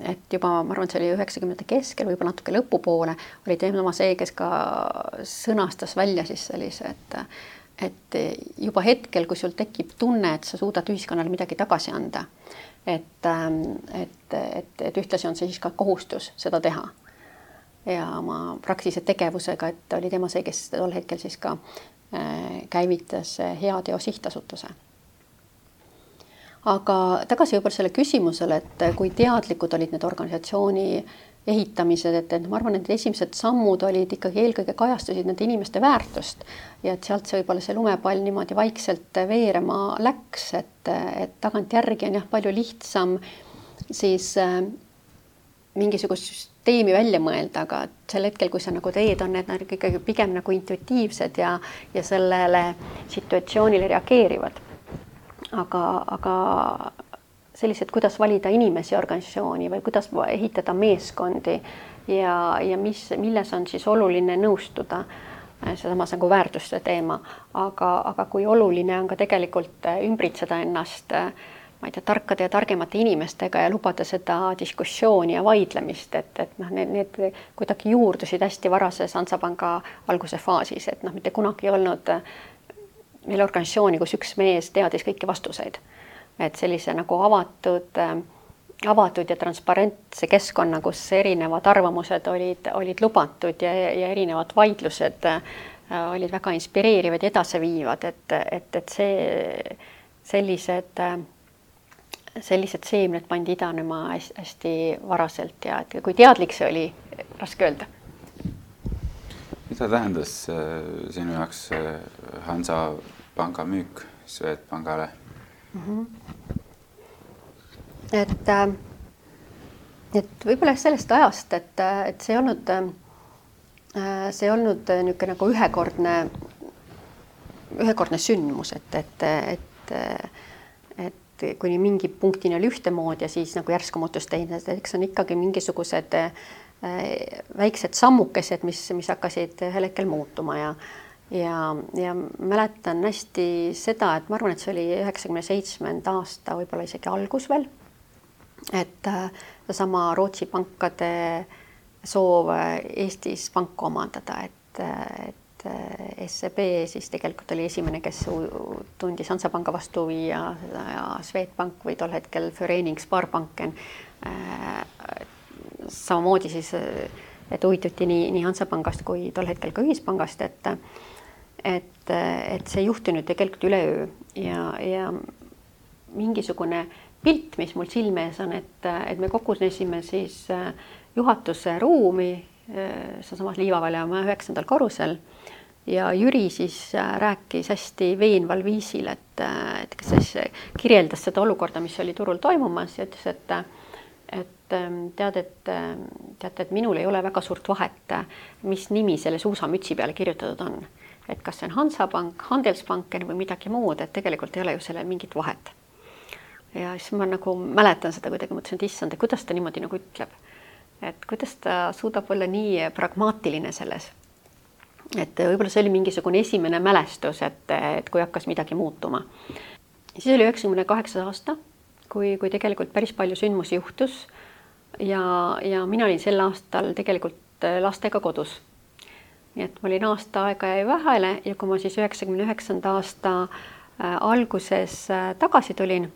et juba ma arvan, et see oli üheksakümnendate keskel, võib-olla natuke lõpupoole, oli tema see, kes ka sõnastas välja siis sellise, et et juba hetkel, kui sul tekib tunne, et sa suudad ühiskonnale midagi tagasi anda, et, ähm, et, et, et ühtlasi on see siis ka kohustus seda teha. ja oma praktilise tegevusega, et oli tema see, kes tol hetkel siis ka äh, käivitas Heateo Sihtasutuse aga tagasi võib-olla selle küsimusele, et kui teadlikud olid need organisatsiooni ehitamised, et, et ma arvan, et esimesed sammud olid ikkagi eelkõige kajastasid nende inimeste väärtust ja et sealt see võib-olla see lumepall niimoodi vaikselt veerema läks, et, et tagantjärgi on jah, palju lihtsam siis äh, mingisugust süsteemi välja mõelda, aga sel hetkel, kui sa nagu teed, on need nagu ikkagi pigem nagu intuitiivsed ja, ja sellele situatsioonile reageerivad. aga, aga sellised, kuidas valida inimesi organisatsiooni või kuidas ehitada meeskondi ja, ja mis, milles on siis oluline nõustuda äh, seesamas nagu väärtuste teema, aga, aga kui oluline on ka tegelikult äh, ümbritseda ennast äh, ma ei tea, tarkade ja targemate inimestega ja lubada seda diskussiooni ja vaidlemist, et, et noh, need, need kuidagi juurdusid hästi varases Hansapanga alguse faasis, et noh, mitte kunagi ei olnud meil organisatsiooni, kus üks mees teadis kõiki vastuseid et sellise nagu avatud, äh, avatud ja transparentse keskkonna, kus erinevad arvamused olid, olid lubatud ja, ja erinevad vaidlused äh, olid väga inspireerivad ja edasiviivad, et, et, et see, sellised, äh, sellised seemned pandi idanema hästi, varaselt ja et kui teadlik see oli, raske öelda.
mida tähendas sinu jaoks Hansapanga müük Swedbankale?
Et, äh, et võib-olla sellest ajast, et, äh, et see ei olnud, äh, see ei olnud niisugune nagu ühekordne, ühekordne sündmus, et, et, et, et kuni mingi punktini oli ühtemoodi ja siis nagu järsku muutus teine, et eks on ikkagi mingisugused väiksed sammukesed, mis, mis hakkasid ühel hetkel muutuma ja ja, ja mäletan hästi seda, et ma arvan, et see oli üheksakümne seitsmenda aasta võib-olla isegi algus veel. et äh, seesama Rootsi pankade soov äh, Eestis panka omandada, et, äh, et SEB siis tegelikult oli esimene, kes tundis Hansapanga vastu huvi ja, ja Swedbank või tol hetkel Förening Sparbanken samamoodi siis, et huvituti nii, nii Hansapangast kui tol hetkel ka Ühispangast, et et, et see ei juhtunud tegelikult üleöö ja, ja mingisugune pilt, mis mul silme ees on, et, et me kogunesime siis äh, juhatuse ruumi äh, sealsamas Liivavälja maja üheksandal korrusel ja Jüri siis äh, rääkis hästi veenval viisil, et, et kes siis kirjeldas seda olukorda, mis oli turul toimumas ja ütles, et et ähm, tead, et ähm, teate, et minul ei ole väga suurt vahet, mis nimi selle suusamütsi peale kirjutatud on. Et kas see on Hansapank, Handelsbanken või midagi muud, et tegelikult ei ole ju sellel mingit vahet. ja siis ma nagu mäletan seda kuidagi, mõtlesin, et issand, et kuidas ta niimoodi nagu ütleb. et kuidas ta suudab olla nii pragmaatiline selles et võib-olla see oli mingisugune esimene mälestus, et, et kui hakkas midagi muutuma. siis oli üheksakümne kaheksas aasta, kui, kui tegelikult päris palju sündmusi juhtus ja, ja mina olin sel aastal tegelikult lastega kodus. Nii et ma olin aasta aega jäi vahele ja kui ma siis üheksakümne üheksanda aasta äh, alguses äh, tagasi tulin,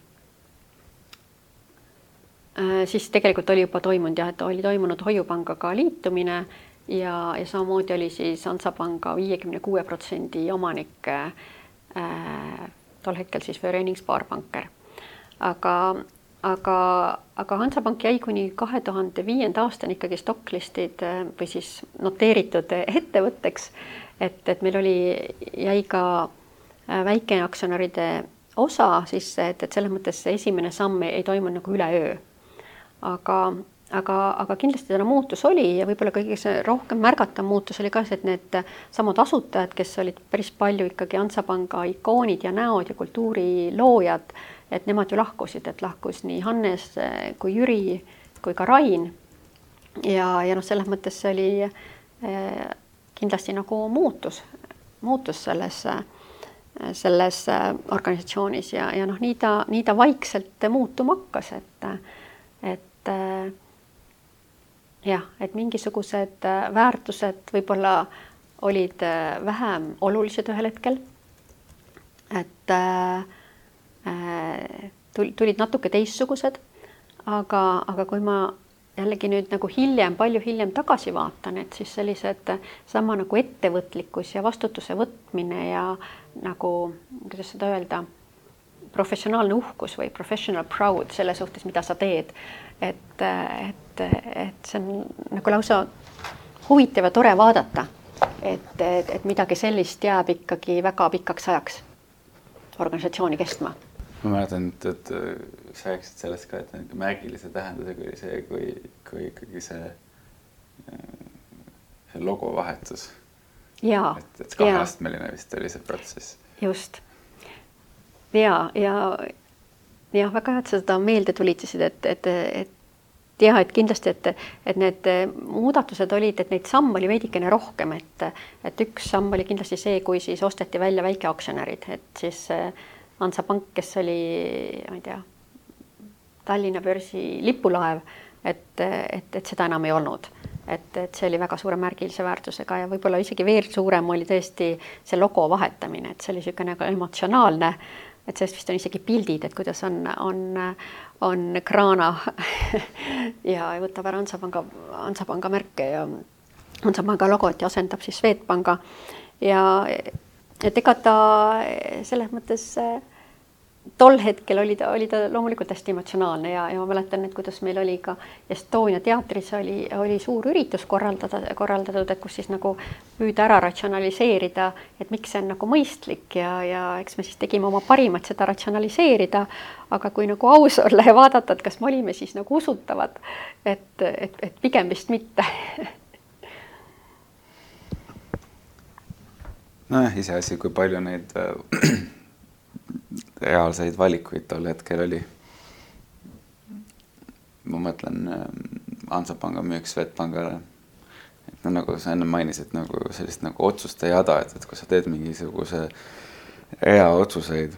äh, siis tegelikult oli juba toimunud jah, et oli toimunud Hoiupangaga liitumine ja, ja samamoodi oli siis Hansapanga viiekümne kuue protsendi omanik äh, tol hetkel siis Förening Sparbanker. aga, aga, aga Hansapank jäi kuni kahe tuhande viienda aastani ikkagi stocklist'id äh, või siis noteeritud ettevõtteks. et, et meil oli, jäi ka äh, väikeaktsionäride osa sisse, et, et selles mõttes see esimene samm ei, ei toimunud nagu üleöö. aga aga, aga kindlasti täna muutus oli ja võib-olla kõige rohkem märgatav muutus oli ka see, et need samad asutajad, kes olid päris palju ikkagi Hansapanga ikoonid ja näod ja kultuuriloojad, et nemad ju lahkusid, et lahkus nii Hannes kui Jüri kui ka Rain. ja, ja noh, selles mõttes see oli eh, kindlasti nagu muutus, muutus selles selles organisatsioonis ja, ja noh, nii ta, nii ta vaikselt muutuma hakkas, et, et jah, et mingisugused väärtused võib-olla olid äh, vähem olulised ühel hetkel. et äh tulid natuke teistsugused, aga, aga kui ma jällegi nüüd nagu hiljem, palju hiljem tagasi vaatan, et siis sellised sama nagu ettevõtlikkus ja vastutuse võtmine ja nagu, kuidas seda öelda, professionaalne uhkus või professional proud selle suhtes, mida sa teed. et et, et see on nagu lausa huvitav ja tore vaadata, et, et, et midagi sellist jääb ikkagi väga pikaks ajaks organisatsiooni kestma.
Ma mäletan, et, et sa rääkisid sellest ka, et märgilise tähendusega oli see, kui, kui ikkagi see, see logo vahetus. et, et kaheastmeline vist oli see protsess.
just. ja, ja jah, väga hea, et sa seda meelde tulitasid, et, et, et jah, et kindlasti, et, et need muudatused olid, et neid samme oli veidikene rohkem, et, et üks samm oli kindlasti see, kui siis osteti välja väikeaktsionärid, et siis Hansapank, kes oli, ma ei tea, Tallinna börsi lipulaev, et, et, et seda enam ei olnud. Et, et see oli väga suure märgilise väärtusega ja võib-olla isegi veel suurem oli tõesti see logo vahetamine, et see oli niisugune nagu emotsionaalne et sellest vist on isegi pildid, et kuidas on, on, on kraana (laughs) ja võtab ära Hansapanga, Hansapanga märke ja Hansapanga logot ja asendab siis Swedbanka. Ja et ega ta selles mõttes äh, tol hetkel oli ta, oli ta loomulikult hästi emotsionaalne ja, ja ma mäletan, et kuidas meil oli ka Estonia teatris oli, oli suur üritus korraldada, korraldatud, et kus siis nagu püüda ära ratsionaliseerida, et miks see on nagu mõistlik ja, ja eks me siis tegime oma parimat seda ratsionaliseerida. aga kui nagu aus (laughs) olla ja vaadata, et kas me olime siis nagu usutavad, et, et, et pigem vist mitte (laughs)
nojah, iseasi, kui palju neid äh, (clears throat) reaalseid valikuid tol hetkel oli. ma mõtlen Hansapanga müük Swedbankale. et no nagu sa enne mainisid, nagu sellist nagu otsuste jada, et, et kui sa teed mingisuguse rea otsuseid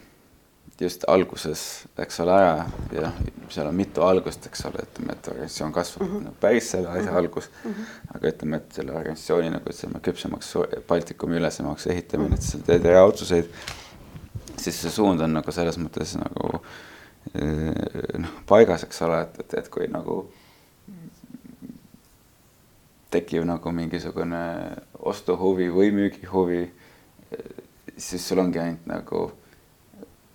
just alguses, eks ole, ära ja seal on mitu algust, eks ole, ütleme, et organisatsioon kasvab mm -hmm. no, päris selle asja mm -hmm. algus mm. -hmm. aga ütleme, et selle organisatsiooni nagu ütleme küpsemaks, Baltikumi ülesemaks ehitamine -hmm. et sa teed rea otsuseid siis see suund on nagu selles mõttes nagu eh, noh, paigas, eks ole, et, et, et kui nagu tekib nagu mingisugune ostuhuvi või müügihuvi, siis sul ongi ainult nagu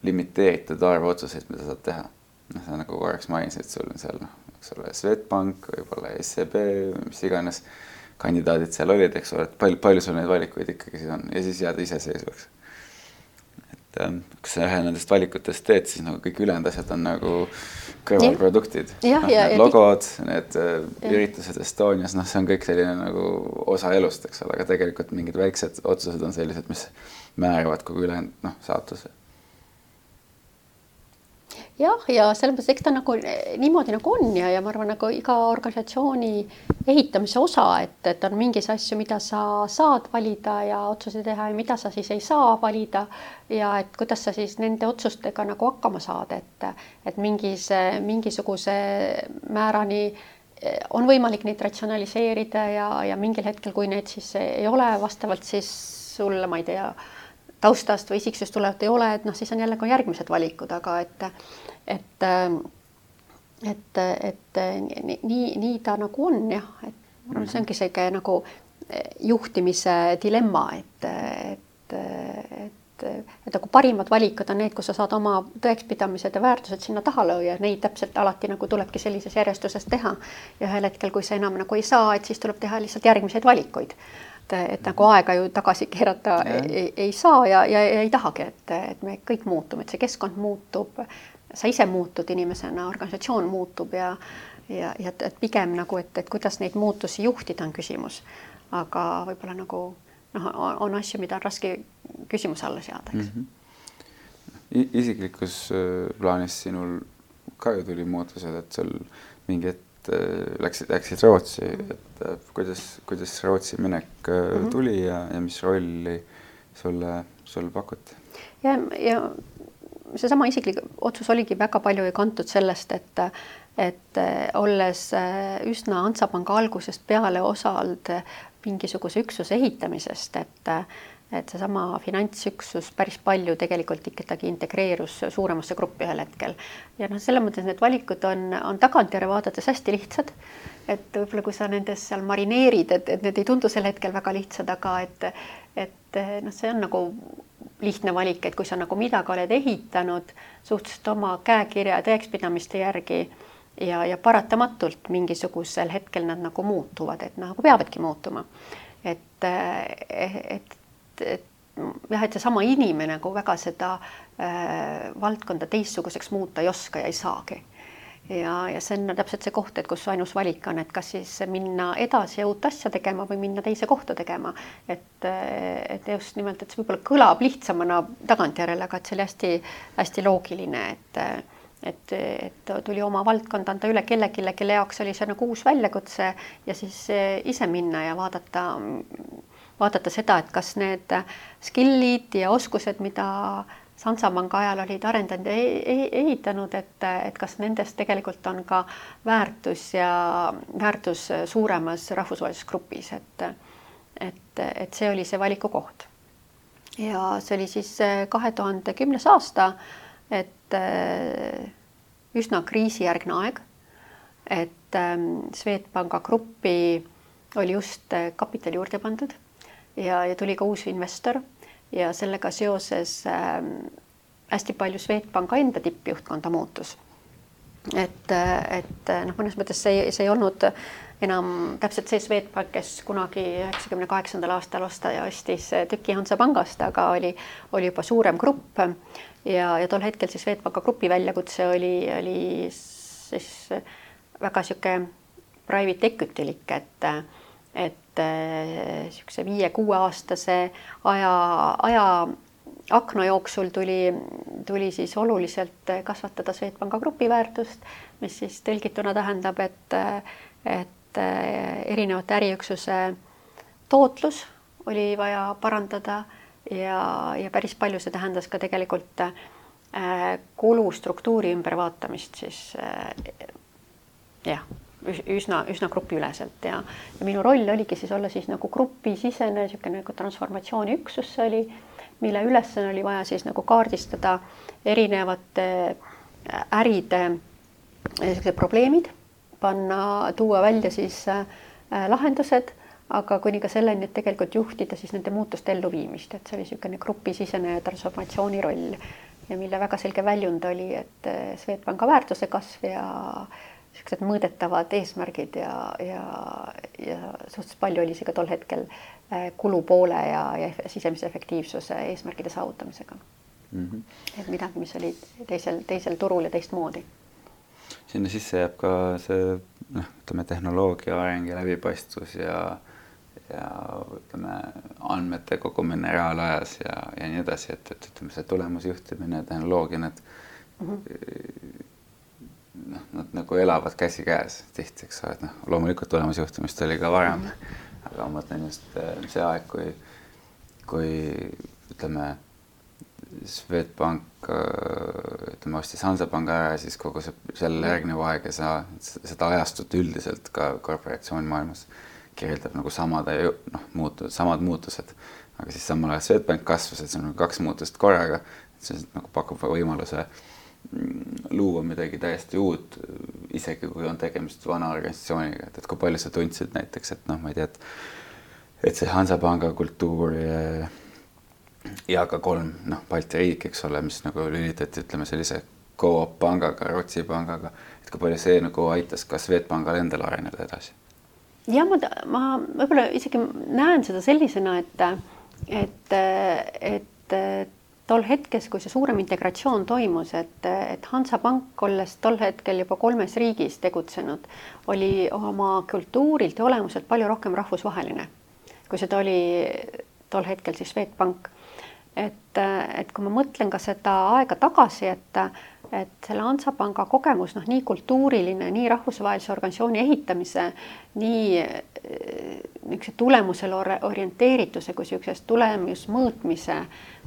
limiteeritud arv otsuseid, mida saad teha. noh, sa nagu korraks mainisid, sul on seal noh, eks ole, Swedbank, võib-olla SEB, mis iganes kandidaadid seal olid, eks ole, et palju, palju sul neid valikuid ikkagi siis on ja siis jääda iseseisvaks. Ähm, kui sa ühe nendest valikutest teed, siis nagu kõik ülejäänud asjad on nagu kõrvalproduktid.
noh, need
logod, need äh, ja. üritused Estonias, noh, see on kõik selline nagu osa elust, eks ole, aga tegelikult mingid väiksed otsused on sellised, mis määravad kogu ülejäänud noh, saatuse
jah, ja selles mõttes, eks ta nagu eh, niimoodi nagu on ja, ja ma arvan, nagu iga organisatsiooni ehitamise osa, et, et on mingis asju, mida sa saad valida ja otsuseid teha ja mida sa siis ei saa valida. ja et kuidas sa siis nende otsustega nagu hakkama saad, et, et mingis, mingisuguse määrani eh, on võimalik neid ratsionaliseerida ja, ja mingil hetkel, kui need siis ei ole vastavalt siis sulle, ma ei tea taustast või isiksusest tulevat ei ole, et noh, siis on jälle ka järgmised valikud, aga et, et, et, et nii, nii, ta nagu on jah, et ma arvan, see ongi sihuke nagu juhtimise dilemma, et, et, et et nagu parimad valikud on need, kus sa saad oma tõekspidamised ja väärtused sinna taha lüüa, neid täpselt alati nagu tulebki sellises järjestuses teha. ja ühel hetkel, kui sa enam nagu ei saa, et siis tuleb teha lihtsalt järgmiseid valikuid et, et nagu aega ju tagasi keerata ei, ei saa ja, ja, ja ei tahagi, et, et me kõik muutume, et see keskkond muutub, sa ise muutud inimesena, organisatsioon muutub ja ja, ja et, et pigem nagu, et, et kuidas neid muutusi juhtida, on küsimus. aga võib-olla nagu noh, on asju, mida on raske küsimuse alla seada, eks mm.
-hmm. isiklikus äh, plaanis sinul ka ju tuli muutused, et sul mingi hetk Äh, läksid, läksid Rootsi, et äh, kuidas, kuidas Rootsi minek mm -hmm. tuli ja, ja mis rolli sulle, sulle pakuti?
ja, ja seesama isiklik otsus oligi väga palju ju kantud sellest, et et olles üsna Hansapanga algusest peale osanud mingisuguse üksuse ehitamisest, et et seesama finantsüksus päris palju tegelikult ikkagi integreerus suuremasse gruppi ühel hetkel. ja noh, selles mõttes need valikud on, on tagantjärele vaadates hästi lihtsad. et võib-olla kui sa nendes seal marineerid, et, et need ei tundu sel hetkel väga lihtsad, aga et, et noh, see on nagu lihtne valik, et kui sa nagu midagi oled ehitanud suhteliselt oma käekirja ja tõekspidamiste järgi ja, ja paratamatult mingisugusel hetkel nad nagu muutuvad, et nagu peavadki muutuma. et, et et jah, et seesama inimene nagu väga seda äh, valdkonda teistsuguseks muuta ei oska ja ei saagi. ja, ja see on täpselt see koht, et kus ainus valik on, et kas siis minna edasi ja uut asja tegema või minna teise kohta tegema. et, et just nimelt, et see võib-olla kõlab lihtsamana tagantjärele, aga et see oli hästi-hästi loogiline, et et, et tuli oma valdkond anda üle kellelegi, kelle jaoks oli see nagu uus väljakutse ja siis ise minna ja vaadata vaadata seda, et kas need skill'id ja oskused, mida Sansapanga ajal olid arendanud ja e-, e-, ehitanud, et, et kas nendest tegelikult on ka väärtus ja väärtus suuremas rahvusvahelises grupis, et et, et see oli see valiku koht. ja see oli siis kahe tuhande kümnes aasta, et üsna kriisijärgne aeg, et Swedbanka gruppi oli just kapitali juurde pandud ja, ja tuli ka uus investor ja sellega seoses äh, hästi palju Swedbanka enda tippjuhtkonda muutus. et, et noh, mõnes mõttes see, see ei olnud enam täpselt see Swedbank, kes kunagi üheksakümne kaheksandal aastal osta ja ostis tüki Hansapangast, aga oli, oli juba suurem grupp ja, ja tol hetkel siis Swedbanka grupi väljakutse oli, oli siis väga niisugune private equity lik, et et niisuguse viie-kuueaastase aja, aja akna jooksul tuli, tuli siis oluliselt kasvatada Swedbanka grupi väärtust, mis siis tõlgituna tähendab, et, et erinevate äriüksuse tootlus oli vaja parandada ja, ja päris palju see tähendas ka tegelikult äh, kulustruktuuri ümbervaatamist siis jah üsna, üsna grupiüleselt ja, ja minu roll oligi siis olla siis nagu grupisisene niisugune nagu transformatsiooniüksus see oli, mille ülesanne oli vaja siis nagu kaardistada erinevate äh, äride äh, niisugused probleemid, panna, tuua välja siis äh, lahendused, aga kuni ka selleni, et tegelikult juhtida siis nende muutuste elluviimist, et see oli niisugune grupisisene transformatsiooni roll. Ja mille väga selge väljund oli, et äh, Swedbanka väärtuse kasv ja niisugused mõõdetavad eesmärgid ja, ja, ja suhteliselt palju oli see ka tol hetkel äh, kulupoole ja, ja sisemise efektiivsuse eesmärkide saavutamisega mm. -hmm. et midagi, mis oli teisel, teisel turul ja teistmoodi.
sinna sisse jääb ka see noh, ütleme tehnoloogia areng ja läbipaistvus ja ja ütleme, andmete kogumine reaalajas ja, ja nii edasi, et, et ütleme, see tulemusjuhtimine, tehnoloogia, need mm -hmm noh, nad nagu elavad käsikäes tihti, eks ole, et noh, loomulikult tulemusjuhtimist oli ka varem mm, -hmm. aga ma mõtlen just äh, see aeg, kui, kui ütleme, Swedbank äh, ütleme, ostis Hansapanga ära ja siis kogu see sellele järgnev aeg ja sa seda ajastut üldiselt ka korporatsioonimaailmas kirjeldab nagu samad noh, muutused, samad muutused, aga siis samal ajal Swedbank kasvas, et see on nagu kaks muutust korraga, see nagu pakub võimaluse äh, luua midagi täiesti uut, isegi kui on tegemist vana organisatsiooniga, et, et kui palju sa tundsid näiteks, et noh, ma ei tea, et et see Hansapanga kultuur ja, ja ka kolm noh, Balti riiki, eks ole, mis nagu lülitati, ütleme sellise Coop pangaga, Rootsi pangaga, et kui palju see nagu aitas ka Swedbankal endal areneda edasi?
jah, ma, ma võib-olla isegi näen seda sellisena, et, et, et, et tol hetkes, kui see suurem integratsioon toimus, et, et Hansapank, olles tol hetkel juba kolmes riigis tegutsenud, oli oma kultuurilt ja olemuselt palju rohkem rahvusvaheline, kui seda oli tol hetkel siis Swedbank. et, et kui ma mõtlen ka seda aega tagasi, et et selle Hansapanga kogemus, noh, nii kultuuriline, nii rahvusvahelise organisatsiooni ehitamise, nii niisuguse tulemusele orienteerituse kui niisugusest tulemusmõõtmise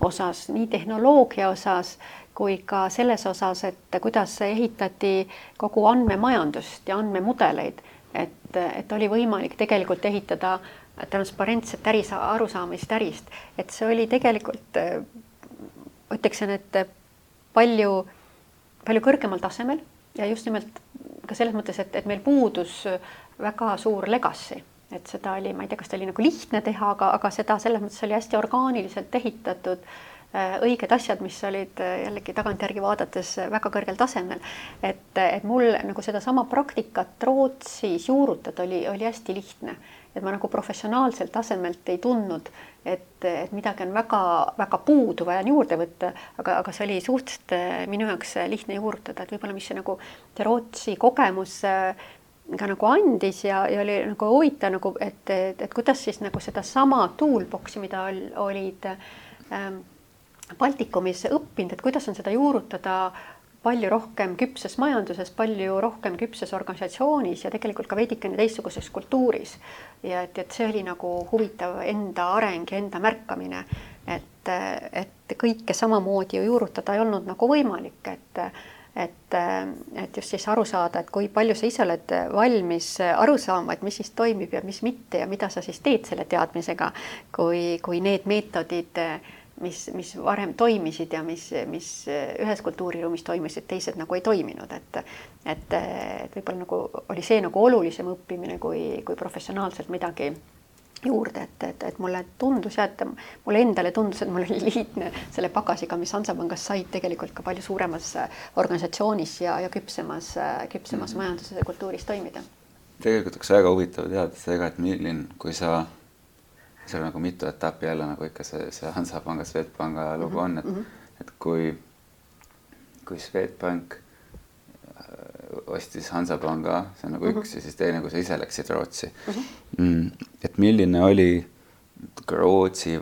osas, nii tehnoloogia osas kui ka selles osas, et kuidas ehitati kogu andmemajandust ja andmemudeleid, et, et oli võimalik tegelikult ehitada transparentset äri, arusaamist ärist, et see oli tegelikult, ütleksin, et palju palju kõrgemal tasemel ja just nimelt ka selles mõttes, et, et meil puudus väga suur legacy, et seda oli, ma ei tea, kas ta oli nagu lihtne teha, aga, aga seda selles mõttes oli hästi orgaaniliselt ehitatud äh, õiged asjad, mis olid äh, jällegi tagantjärgi vaadates väga kõrgel tasemel. et, et mul nagu sedasama praktikat Rootsis juurutada oli, oli hästi lihtne et ma nagu professionaalselt tasemelt ei tundnud, et, et midagi on väga-väga puudu, vaja juurde võtta, aga, aga see oli suhteliselt eh, minu jaoks lihtne juurutada, et võib-olla mis see nagu see Rootsi kogemus eh, ka nagu andis ja, ja oli nagu huvitav nagu, et, et, et kuidas siis nagu sedasama toolbox'i, mida ol, olid ähm, Baltikumis õppinud, et kuidas on seda juurutada palju rohkem küpses majanduses, palju rohkem küpses organisatsioonis ja tegelikult ka veidikene teistsuguses kultuuris. ja et, et see oli nagu huvitav enda areng ja enda märkamine, et, et kõike samamoodi ju juurutada ei olnud nagu võimalik, et et, et just siis aru saada, et kui palju sa ise oled valmis aru saama, et mis siis toimib ja mis mitte ja mida sa siis teed selle teadmisega, kui, kui need meetodid mis, mis varem toimisid ja mis, mis ühes kultuuriruumis toimisid, teised nagu ei toiminud, et et, et võib-olla nagu oli see nagu olulisem õppimine kui, kui professionaalselt midagi juurde, et, et, et mulle tundus ja et mulle endale tundus, et mul oli lihtne selle pagasiga, mis Hansapangas said tegelikult ka palju suuremas organisatsioonis ja, ja küpsemas, küpsemas mm -hmm. majanduses ja kultuuris toimida.
tegelikult oleks väga huvitav teada seda, et milline, kui sa seal on nagu mitu etappi jälle nagu ikka see, see Hansapanga, Swedbanka lugu on, et mm, -hmm. et kui, kui Swedbank äh, ostis Hansapanga, see on nagu mm -hmm. üks ja siis teine, kui sa ise läksid Rootsi mm. -hmm. et milline oli Rootsi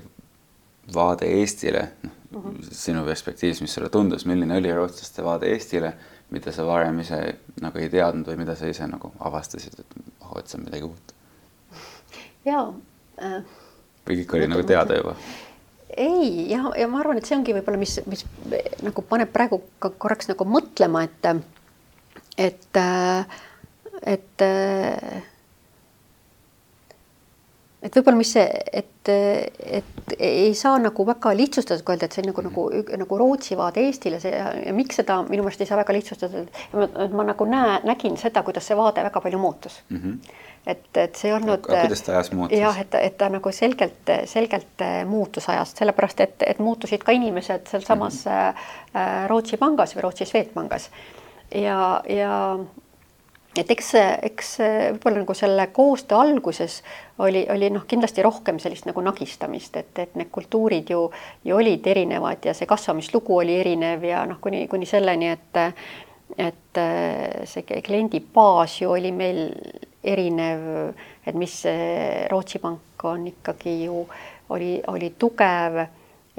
vaade Eestile, noh mm -hmm. sinu perspektiivis, mis sulle tundus, milline oli rootslaste vaade Eestile, mida sa varem ise nagu ei teadnud või mida sa ise nagu avastasid, et oh, et see on midagi uut?
jaa äh
või kõik oli nagu teada juba?
ei, ja, ja ma arvan, et see ongi võib-olla, mis, mis nagu paneb praegu ka korraks nagu mõtlema, et, et, et, et võib-olla, mis see, et, et ei saa nagu väga lihtsustatult öelda, et see on nagu, nagu, nagu Rootsi vaade Eestile, see ja, ja miks seda minu meelest ei saa väga lihtsustada, ma, ma nagu näe, nägin seda, kuidas see vaade väga palju muutus mm. -hmm et, et see ei olnud.
kuidas ta ajas muutus?
jah, et, et ta nagu selgelt, selgelt äh, muutus ajast, sellepärast et, et muutusid ka inimesed sealsamas mm -hmm. Rootsi pangas või Rootsi Swedbankis ja, ja et eks, eks võib-olla nagu selle koostöö alguses oli, oli noh, kindlasti rohkem sellist nagu nagistamist, et, et need kultuurid ju, ju olid erinevad ja see kasvamislugu oli erinev ja noh, kuni, kuni selleni, et et see kliendi baas ju oli meil erinev, et mis Rootsi pank on ikkagi ju, oli, oli tugev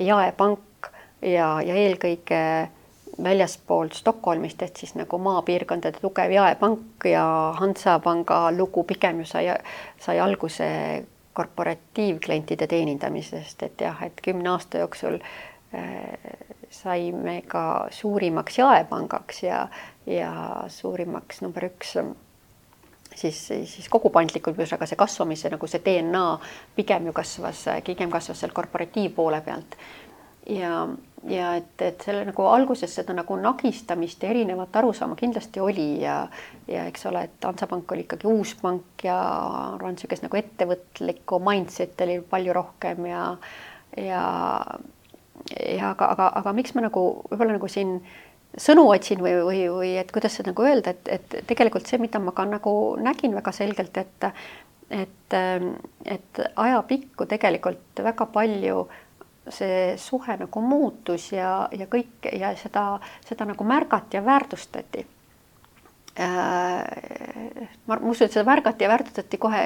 jaepank ja, ja eelkõige väljaspoolt Stockholmist, et siis nagu maapiirkondade tugev jaepank ja Hansapanga lugu pigem ju sai, sai alguse korporatiivklientide teenindamisest, et jah, et kümne aasta jooksul äh, saime ka suurimaks jaepangaks ja, ja suurimaks number üks siis, siis kogu paindlikult, ühesõnaga see kasvamise nagu see DNA pigem ju kasvas, pigem kasvas seal korporatiivpoole pealt. Ja, ja et, et selle nagu alguses seda nagu nagistamist ja erinevat arusaama kindlasti oli ja, ja eks ole, et Hansapank oli ikkagi uus pank ja arvan, niisugust nagu ettevõtlikku mindset'i oli palju rohkem ja, ja, ja aga, aga, aga miks ma nagu võib-olla nagu siin sõnu otsin või, või, või et kuidas seda nagu öelda, et, et tegelikult see, mida ma ka nagu nägin väga selgelt, et et, et ajapikku tegelikult väga palju äh, see suhe nagu muutus ja, ja kõik ja seda, seda nagu märgati ja väärtustati äh, ma usun, et seda märgati ja väärtustati kohe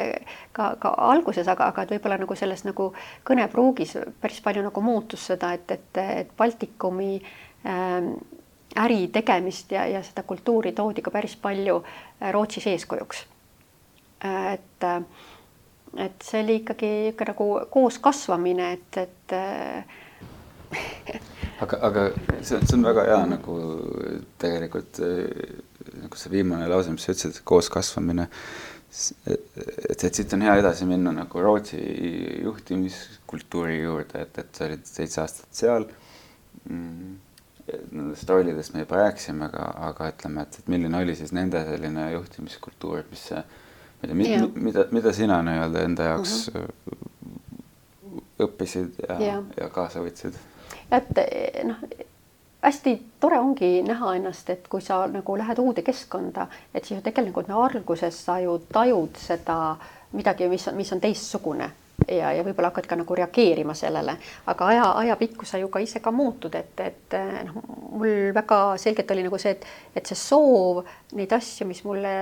ka, ka alguses, aga, aga et võib-olla nagu selles nagu kõnepruugis päris palju nagu muutus seda, et, et, et Baltikumi äh, äri tegemist ja, ja seda kultuuri toodi ka päris palju Rootsis eeskujuks äh,. et äh, et see oli ikkagi ikka nagu koos kasvamine, et, et
aga, aga see on, see on väga hea nagu tegelikult nagu see viimane lause, mis sa ütlesid, koos kasvamine. et, et siit on hea edasi minna nagu Rootsi juhtimiskultuuri juurde, et, et sa olid seitse aastat seal mm nendest rollidest me juba rääkisime, aga, aga ütleme, et, et milline oli siis nende selline juhtimiskultuur, mis see ei tea, mida, mida sina nii-öelda enda jaoks mm -hmm. õppisid ja, ja., ja kaasa võtsid?
et noh, hästi tore ongi näha ennast, et kui sa nagu lähed uude keskkonda, et siis ju tegelikult no alguses sa ju tajud seda midagi, mis on, mis on teistsugune ja, ja võib-olla hakkad ka nagu reageerima sellele, aga aja, ajapikku sa ju ka ise ka muutud, et, et noh, mul väga selgelt oli nagu see, et, et see soov neid asju, mis mulle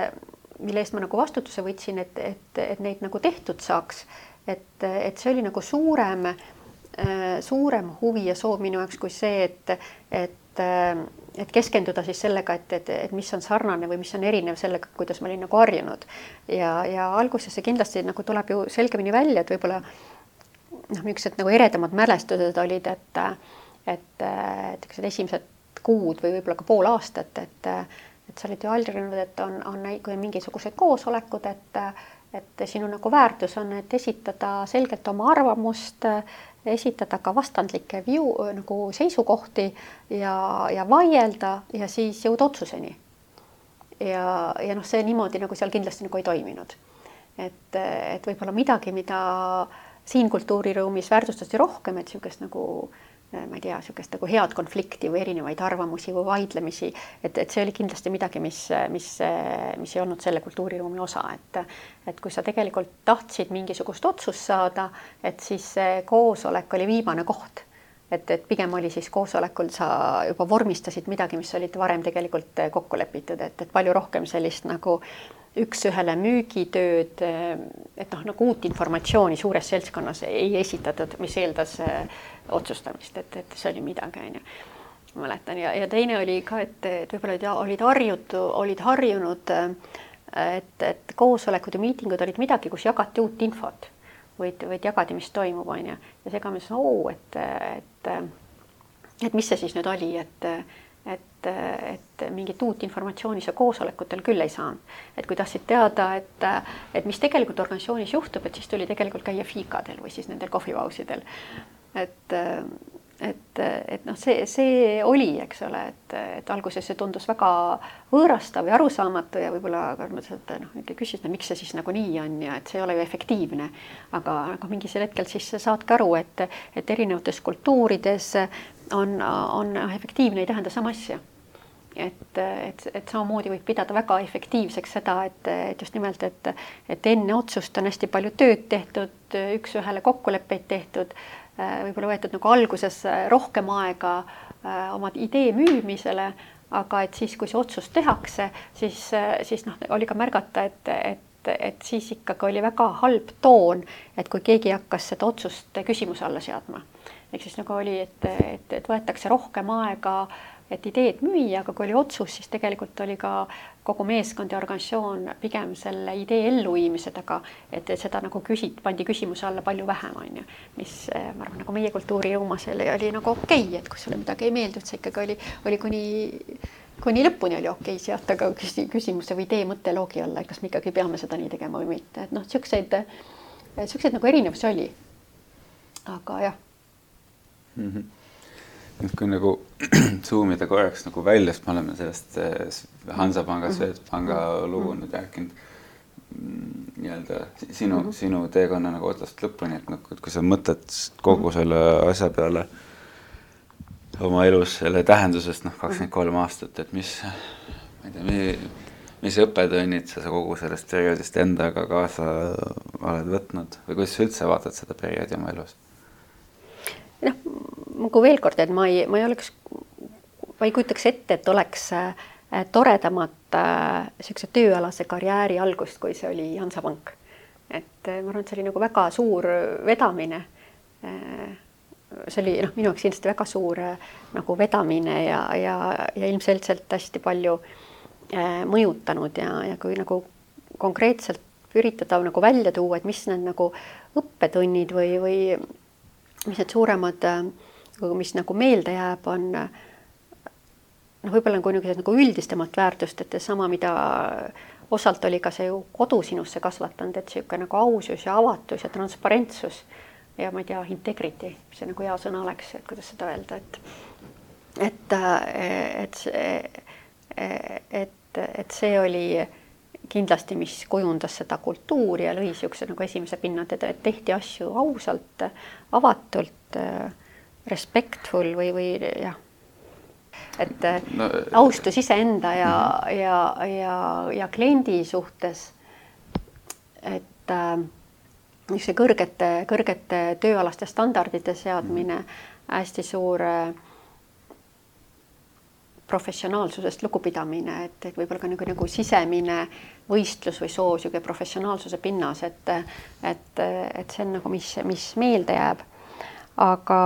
mille eest ma nagu vastutuse võtsin, et, et, et neid nagu tehtud saaks. et, et see oli nagu suurem, äh, suurem huvi ja soov minu jaoks kui see, et, et, äh, et keskenduda siis sellega, et, et, et mis on sarnane või mis on erinev sellega, kuidas ma olin nagu harjunud. ja, ja alguses see kindlasti nagu tuleb ju selgemini välja, et võib-olla noh, niisugused nagu eredamad mälestused olid, et, et, et niisugused esimesed kuud või võib-olla ka pool aastat, et et sa oled ju harjunud, et on, on, kui on mingisugused koosolekud, et et sinu nagu väärtus on, et esitada selgelt oma arvamust, esitada ka vastandlikke view nagu seisukohti ja, ja vaielda ja siis jõuda otsuseni. ja, ja noh, see niimoodi nagu seal kindlasti nagu ei toiminud. et, et võib-olla midagi, mida siin kultuuriruumis väärtustati rohkem, et niisugust nagu äh, ma ei tea, niisugust nagu head konflikti või erinevaid arvamusi või vaidlemisi, et, et see oli kindlasti midagi, mis, mis, mis ei olnud selle kultuuriruumi osa, et et kui sa tegelikult tahtsid mingisugust otsust saada, et siis see koosolek oli viimane koht. et, et pigem oli siis koosolekul sa juba vormistasid midagi, mis olid varem tegelikult kokku lepitud, et, et palju rohkem sellist nagu üks-ühele müügitööd, et noh, nagu uut informatsiooni suures seltskonnas ei esitatud, mis eeldas äh, otsustamist, et, et see oli midagi, onju. mäletan ja, ja teine oli ka, et, et võib-olla olid harjutu, olid harjunud, et, et koosolekud ja miitingud olid midagi, kus jagati uut infot, võid, võid jagada, mis toimub, onju. ja seega ma ütlesin, oo, et, et, et mis see siis nüüd oli, et et, et mingit uut informatsiooni sa koosolekutel küll ei saanud. et kui tahtsid teada, et, et mis tegelikult organisatsioonis juhtub, et siis tuli tegelikult käia fiikadel või siis nendel kohvipausidel. Et, et, et noh, see, see oli, eks ole, et, et alguses see tundus väga võõrastav ja arusaamatu ja võib-olla mõtlesin, et noh, küsisin, et miks see siis nagu nii on ja et see ei ole ju efektiivne. aga, aga mingil hetkel siis saadki aru, et, et erinevates kultuurides on, on efektiivne ei tähenda sama asja. et, et, et samamoodi võib pidada väga efektiivseks seda, et, et just nimelt, et, et enne otsust on hästi palju tööd tehtud, üks-ühele kokkuleppeid tehtud, võib-olla võetud nagu alguses rohkem aega oma idee müümisele, aga et siis, kui see otsus tehakse, siis, siis noh, oli ka märgata, et, et, et siis ikkagi oli väga halb toon, et kui keegi hakkas seda otsust küsimuse alla seadma. ehk siis nagu oli, et, et, et võetakse rohkem aega äh, et ideed müüa, aga kui oli otsus, siis tegelikult oli ka kogu meeskond ja organisatsioon pigem selle idee elluviimise taga, et seda nagu küsit-, pandi küsimuse alla palju vähem, on ju. mis eh, ma arvan, nagu meie kultuuri jõumas oli, nagu okei okay,, et kui sulle midagi ei meeldinud, see ikkagi oli, oli kuni kuni lõpuni oli okei okay seata ka küsimuse või idee mõtteloogi alla, et kas me ikkagi peame seda nii tegema või mitte, et noh, niisuguseid, niisuguseid nagu erinevusi oli. aga jah
mm. -hmm nüüd kui nagu (clears throat) zoom ida korraks nagu välja, sest me oleme sellest eh, Hansapanga, mhm. Swedbanka mhm. lugu nüüd rääkinud mm, nii-öelda sinu mm, -hmm. sinu teekonna nagu otsast lõpuni, et nagu, et kui sa mõtled kogu mhm. selle asja peale oma elus, selle tähendusest, noh, kakskümmend kolm aastat, et mis, ma ei tea, mis õppetunnid sa kogu sellest perioodist endaga kaasa oled võtnud või kuidas sa üldse vaatad seda perioodi oma elus?
noh, nagu veel kord, et ma ei, ma ei oleks, ma ei kujutaks ette, et oleks äh, toredamat niisuguse äh, tööalase karjääri algust, kui see oli Hansapank. et äh, ma arvan, et see oli nagu väga suur vedamine see oli noh, minu jaoks kindlasti väga suur nagu vedamine ja, ja, ja ilmselgelt hästi palju mõjutanud ja, ja kui nagu konkreetselt üritada nagu välja tuua, et mis need nagu õppetunnid või, või mis need suuremad, äh, mis nagu meelde jääb, on noh, võib-olla nagu niisugused nagu üldistemat väärtust, et seesama, mida osalt oli ka see ju kodu sinusse kasvatanud, et niisugune nagu ausus ja avatus ja transparentsus ja ma ei tea, integrity, mis see nagu hea sõna oleks, et kuidas seda öelda, et et, et see, et, et see oli kindlasti, mis kujundas seda kultuuri ja lõi niisuguse nagu esimese pinna, et tehti asju ausalt, avatult, respectful või, või jah, et no, austus iseenda ja mm, -hmm. ja, ja, ja kliendi suhtes. et äh, niisuguse kõrgete, kõrgete tööalaste standardite seadmine mm, -hmm. hästi suur äh, professionaalsusest lugupidamine, et, et võib-olla ka nagu, nagu sisemine võistlus või soov niisugune professionaalsuse pinnas, et, et, et see on nagu, mis, mis meelde jääb. aga,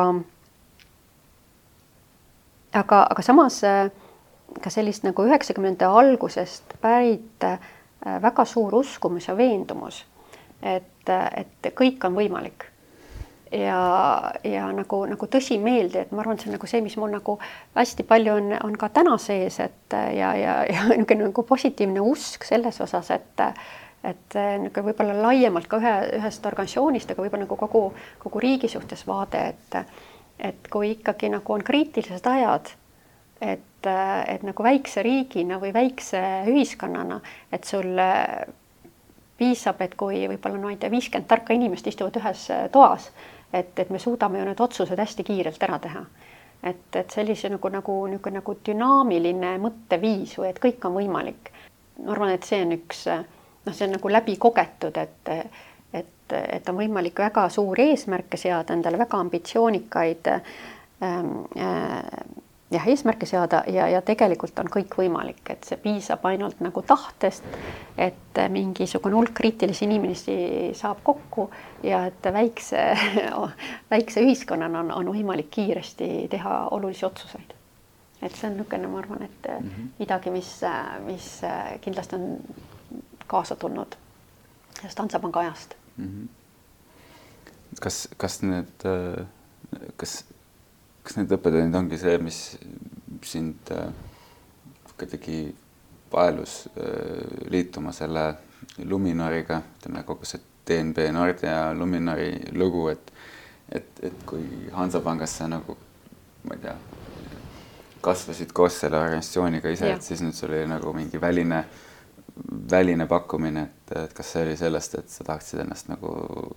aga, aga samas ka sellist nagu üheksakümnendate algusest pärit äh, väga suur uskumus ja veendumus, et, et kõik on võimalik. Ja, ja nagu, nagu tõsimeelde, et ma arvan, et see on nagu see, mis mul nagu hästi palju on, on ka täna sees, et ja, ja, ja (laughs) niisugune nagu positiivne usk selles osas, et et niisugune võib-olla laiemalt ka ühe, ühest organisatsioonist, aga võib-olla nagu kogu, kogu riigi suhtes vaade, et et kui ikkagi nagu on kriitilised ajad, et, et nagu väikse riigina või väikse ühiskonnana, et sul piisab, et kui võib-olla no ma ei tea, viiskümmend tarka inimest istuvad ühes toas et, et me suudame ju need otsused hästi kiirelt ära teha. et, et sellise nagu, nagu niisugune nagu dünaamiline mõtteviis või et kõik on võimalik. ma arvan, et see on üks noh, see on nagu läbi kogetud, et et, et on võimalik väga suuri eesmärke seada endale, väga ambitsioonikaid ähm, äh, jah, eesmärke seada ja, ja tegelikult on kõik võimalik, et see piisab ainult nagu tahtest, et mingisugune hulk kriitilisi inimesi saab kokku ja et väikse, (laughs) väikse ühiskonnana on, on võimalik kiiresti teha olulisi otsuseid. et see on niisugune, ma arvan, et mm -hmm. midagi, mis, mis kindlasti on kaasa tulnud sellest Hansapanga ajast.
Kas, kas need, kas kas need õppetunnid ongi see, mis sind äh, kuidagi paelus äh, liituma selle Luminoriga, ütleme kogu see DNB Nordea Luminori lugu, et et, et kui Hansapangas sa nagu ma ei tea, kasvasid koos selle organisatsiooniga ise, et siis nüüd sul oli nagu mingi väline, väline pakkumine, et, et kas see oli sellest, et sa tahtsid ennast nagu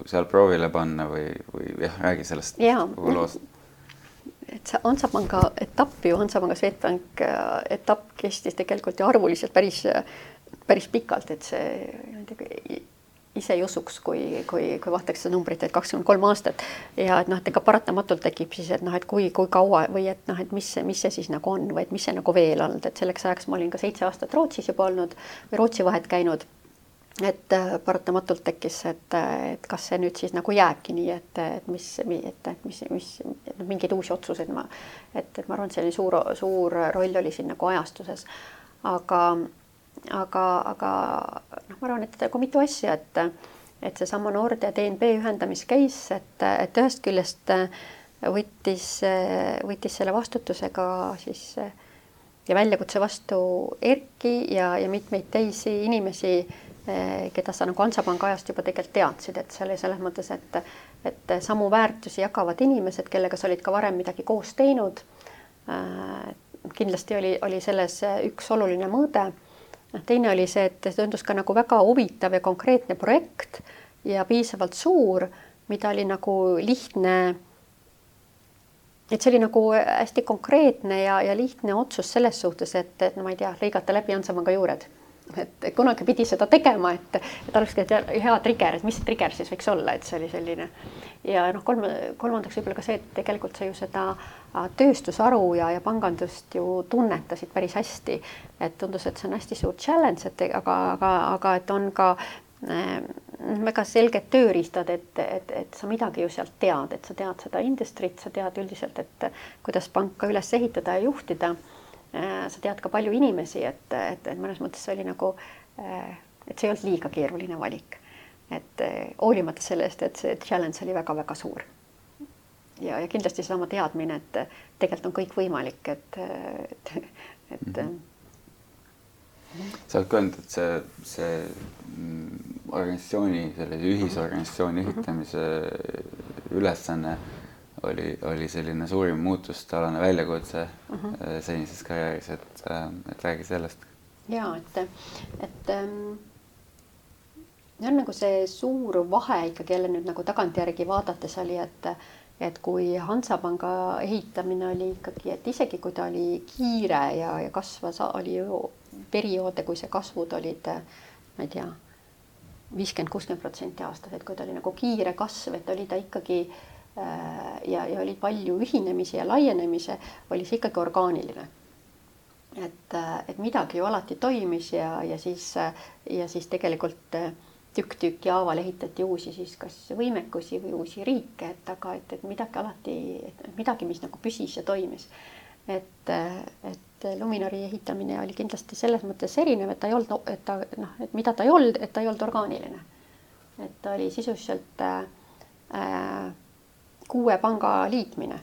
seal proovile panna või, või jah, räägi sellest
kogu loost. Et see Hansapanga etapp ju, Hansapanga Swedbank äh, etapp kestis tegelikult ju arvuliselt päris, päris pikalt, et see ise ei usuks, kui, kui, kui vaataks seda numbrit, et kakskümmend kolm aastat. Ja et noh, et ega paratamatult tekib siis, et noh, et kui, kui kaua või et noh, et mis, mis see siis nagu on või et mis see nagu veel olnud, et selleks ajaks ma olin ka seitse aastat Rootsis juba olnud või Rootsi vahet käinud. Et äh, paratamatult tekkis, et, et kas see nüüd siis nagu jääbki nii, et, et mis, et, et mis, mis mingeid uusi otsuseid ma, et, et ma arvan, et selline suur, suur roll oli siin nagu ajastuses. aga, aga, aga noh, ma arvan, et nagu mitu asja, et, et seesama Nord ja DNB ühendamis case, et, et ühest küljest võttis, võttis selle vastutuse ka siis ja väljakutse vastu Erki ja, ja mitmeid teisi inimesi keda sa nagu Hansapanga ajast juba tegelikult teadsid, et see oli selles mõttes, et et samu väärtusi jagavad inimesed, kellega sa olid ka varem midagi koos teinud. Kindlasti oli, oli selles üks oluline mõõde. Noh, teine oli see, et see tundus ka nagu väga huvitav ja konkreetne projekt ja piisavalt suur, mida oli nagu lihtne et see oli nagu hästi konkreetne ja, ja lihtne otsus selles suhtes, et, et no ma ei tea, lõigata läbi Hansapanga juured et kunagi pidi seda tegema, et, et olekski hea trigger, et mis see trigger siis võiks olla, et see oli selline. ja noh, kolm, kolmandaks võib-olla ka see, et tegelikult sa ju seda äh, tööstusharu ja, ja pangandust ju tunnetasid päris hästi. et tundus, et see on hästi suur challenge, et aga, aga, aga et on ka äh, väga selged tööriistad, et, et, et sa midagi ju sealt tead, et sa tead seda industry't, sa tead üldiselt, et kuidas panka üles ehitada ja juhtida sa tead ka palju inimesi, et, et, et mõnes mõttes see oli nagu, äh, et see ei olnud liiga keeruline valik. et äh, hoolimata sellest, et see challenge oli väga-väga suur. ja, ja kindlasti seesama teadmine, et tegelikult on kõik võimalik, et, et, et mm. -hmm
sa oled ka öelnud, et see, see mm, organisatsiooni, sellise ühisorganisatsiooni ühitamise ülesanne oli, oli selline suurim muutustealane väljakutse uh mhm. -huh. senises karjääris, et, äh, et räägi sellest.
ja et, et ähm, on nagu see suur vahe ikkagi jälle nüüd nagu tagantjärgi vaadates oli, et et kui Hansapanga ehitamine oli ikkagi, et isegi kui ta oli kiire ja, ja kasvas, oli ju perioode, kui see kasvud olid, ma ei tea, viiskümmend, kuuskümmend protsenti aastas, et kui ta oli nagu kiire kasv, et oli ta ikkagi äh, Äh, ja, ja oli palju ühinemisi ja laienemisi, oli see ikkagi orgaaniline. et, äh, et midagi ju alati toimis ja, ja siis, äh, ja siis tegelikult tükk tüki haaval ehitati uusi siis kas võimekusi või uusi riike, et aga et, et midagi alati, midagi, mis nagu püsis ja toimis. et, et Luminori ehitamine oli kindlasti selles mõttes erinev, et ta ei olnud, et ta noh, et mida ta ei olnud, et ta ei olnud orgaaniline. et ta oli sisuliselt äh, kuue panga liitmine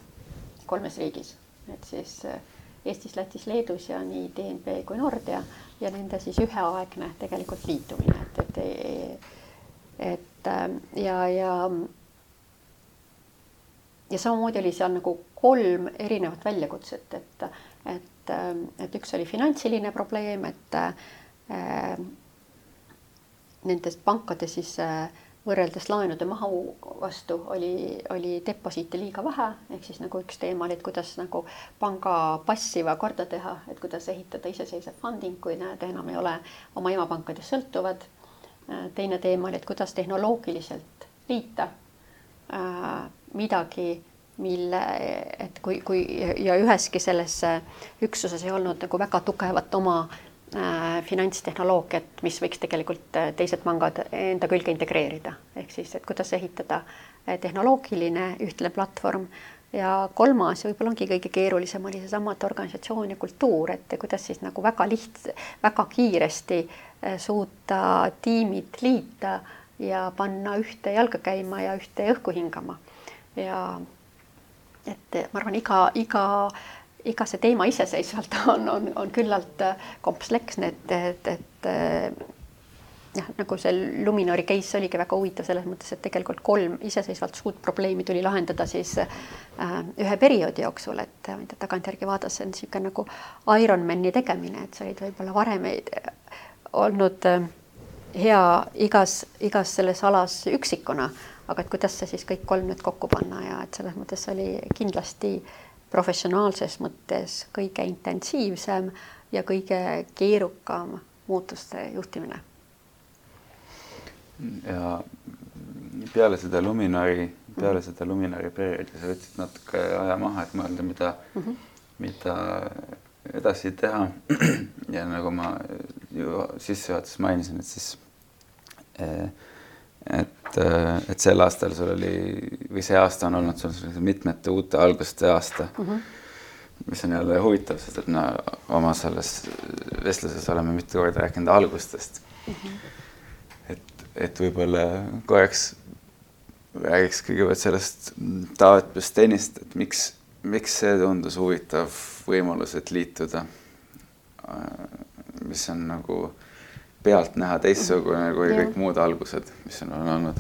kolmes riigis, et siis äh, Eestis, Lätis, Leedus ja nii DNB kui Nordea ja nende siis üheaegne tegelikult liitumine, et, et, et ähm, ja, ja ja samamoodi oli seal nagu kolm erinevat väljakutset, et, et, ähm, et üks oli finantsiline probleem, et äh, nendes pankades siis äh, võrreldes laenude mahu vastu oli, oli deposiite liiga vähe, ehk siis nagu üks teema oli, et kuidas nagu panga passiva korda teha, et kuidas ehitada iseseisev funding, kui nad enam ei ole oma emapankadest sõltuvad. teine teema oli, et kuidas tehnoloogiliselt liita äh, midagi, mille, et kui, kui ja üheski selles üksuses ei olnud nagu väga tugevat oma Äh, finantstehnoloogiat, mis võiks tegelikult äh, teised pangad enda külge integreerida, ehk siis, et kuidas ehitada äh, tehnoloogiline ühtne platvorm ja kolmas võib-olla ongi kõige keerulisem oli seesama, et organisatsioon ja kultuur, et kuidas siis nagu väga liht-, väga kiiresti suuta tiimid liita ja panna ühte jalga käima ja ühte õhku hingama. ja et ma arvan, iga, iga iga see teema iseseisvalt (laughs) on, on, on küllalt äh, kompleksne, et, et, et äh, jah, nagu see Luminori case oligi väga huvitav selles mõttes, et tegelikult kolm iseseisvalt suurt probleemi tuli lahendada siis äh, ühe perioodi jooksul, et mida tagantjärgi vaadates on niisugune nagu Ironmani tegemine, et sa olid võib-olla varem olnud äh, hea igas, igas selles alas üksikuna, aga et kuidas see siis kõik kolm nüüd kokku panna ja et selles mõttes oli kindlasti professionaalses mõttes kõige intensiivsem ja kõige keerukam muutuste juhtimine.
ja peale seda Luminari, peale seda Luminari perioodi sa võtsid natuke aja maha, et mõelda, mida mm, -hmm. mida edasi teha. (clears throat) ja nagu ma ju sissejuhatuses mainisin, et siis eh, et, et sel aastal sul oli või see aasta on olnud sul mitmete uute alguste aasta mm. -hmm. mis on jälle huvitav, sest et me oma selles vestluses oleme mitu korda rääkinud algustest mm. -hmm. et, et võib-olla korraks räägiks kõigepealt sellest Taavet Püstenist, et miks, miks see tundus huvitav võimalus, et liituda. mis on nagu äh, pealtnäha teistsugune kui ja. kõik muud algused, mis on olnud?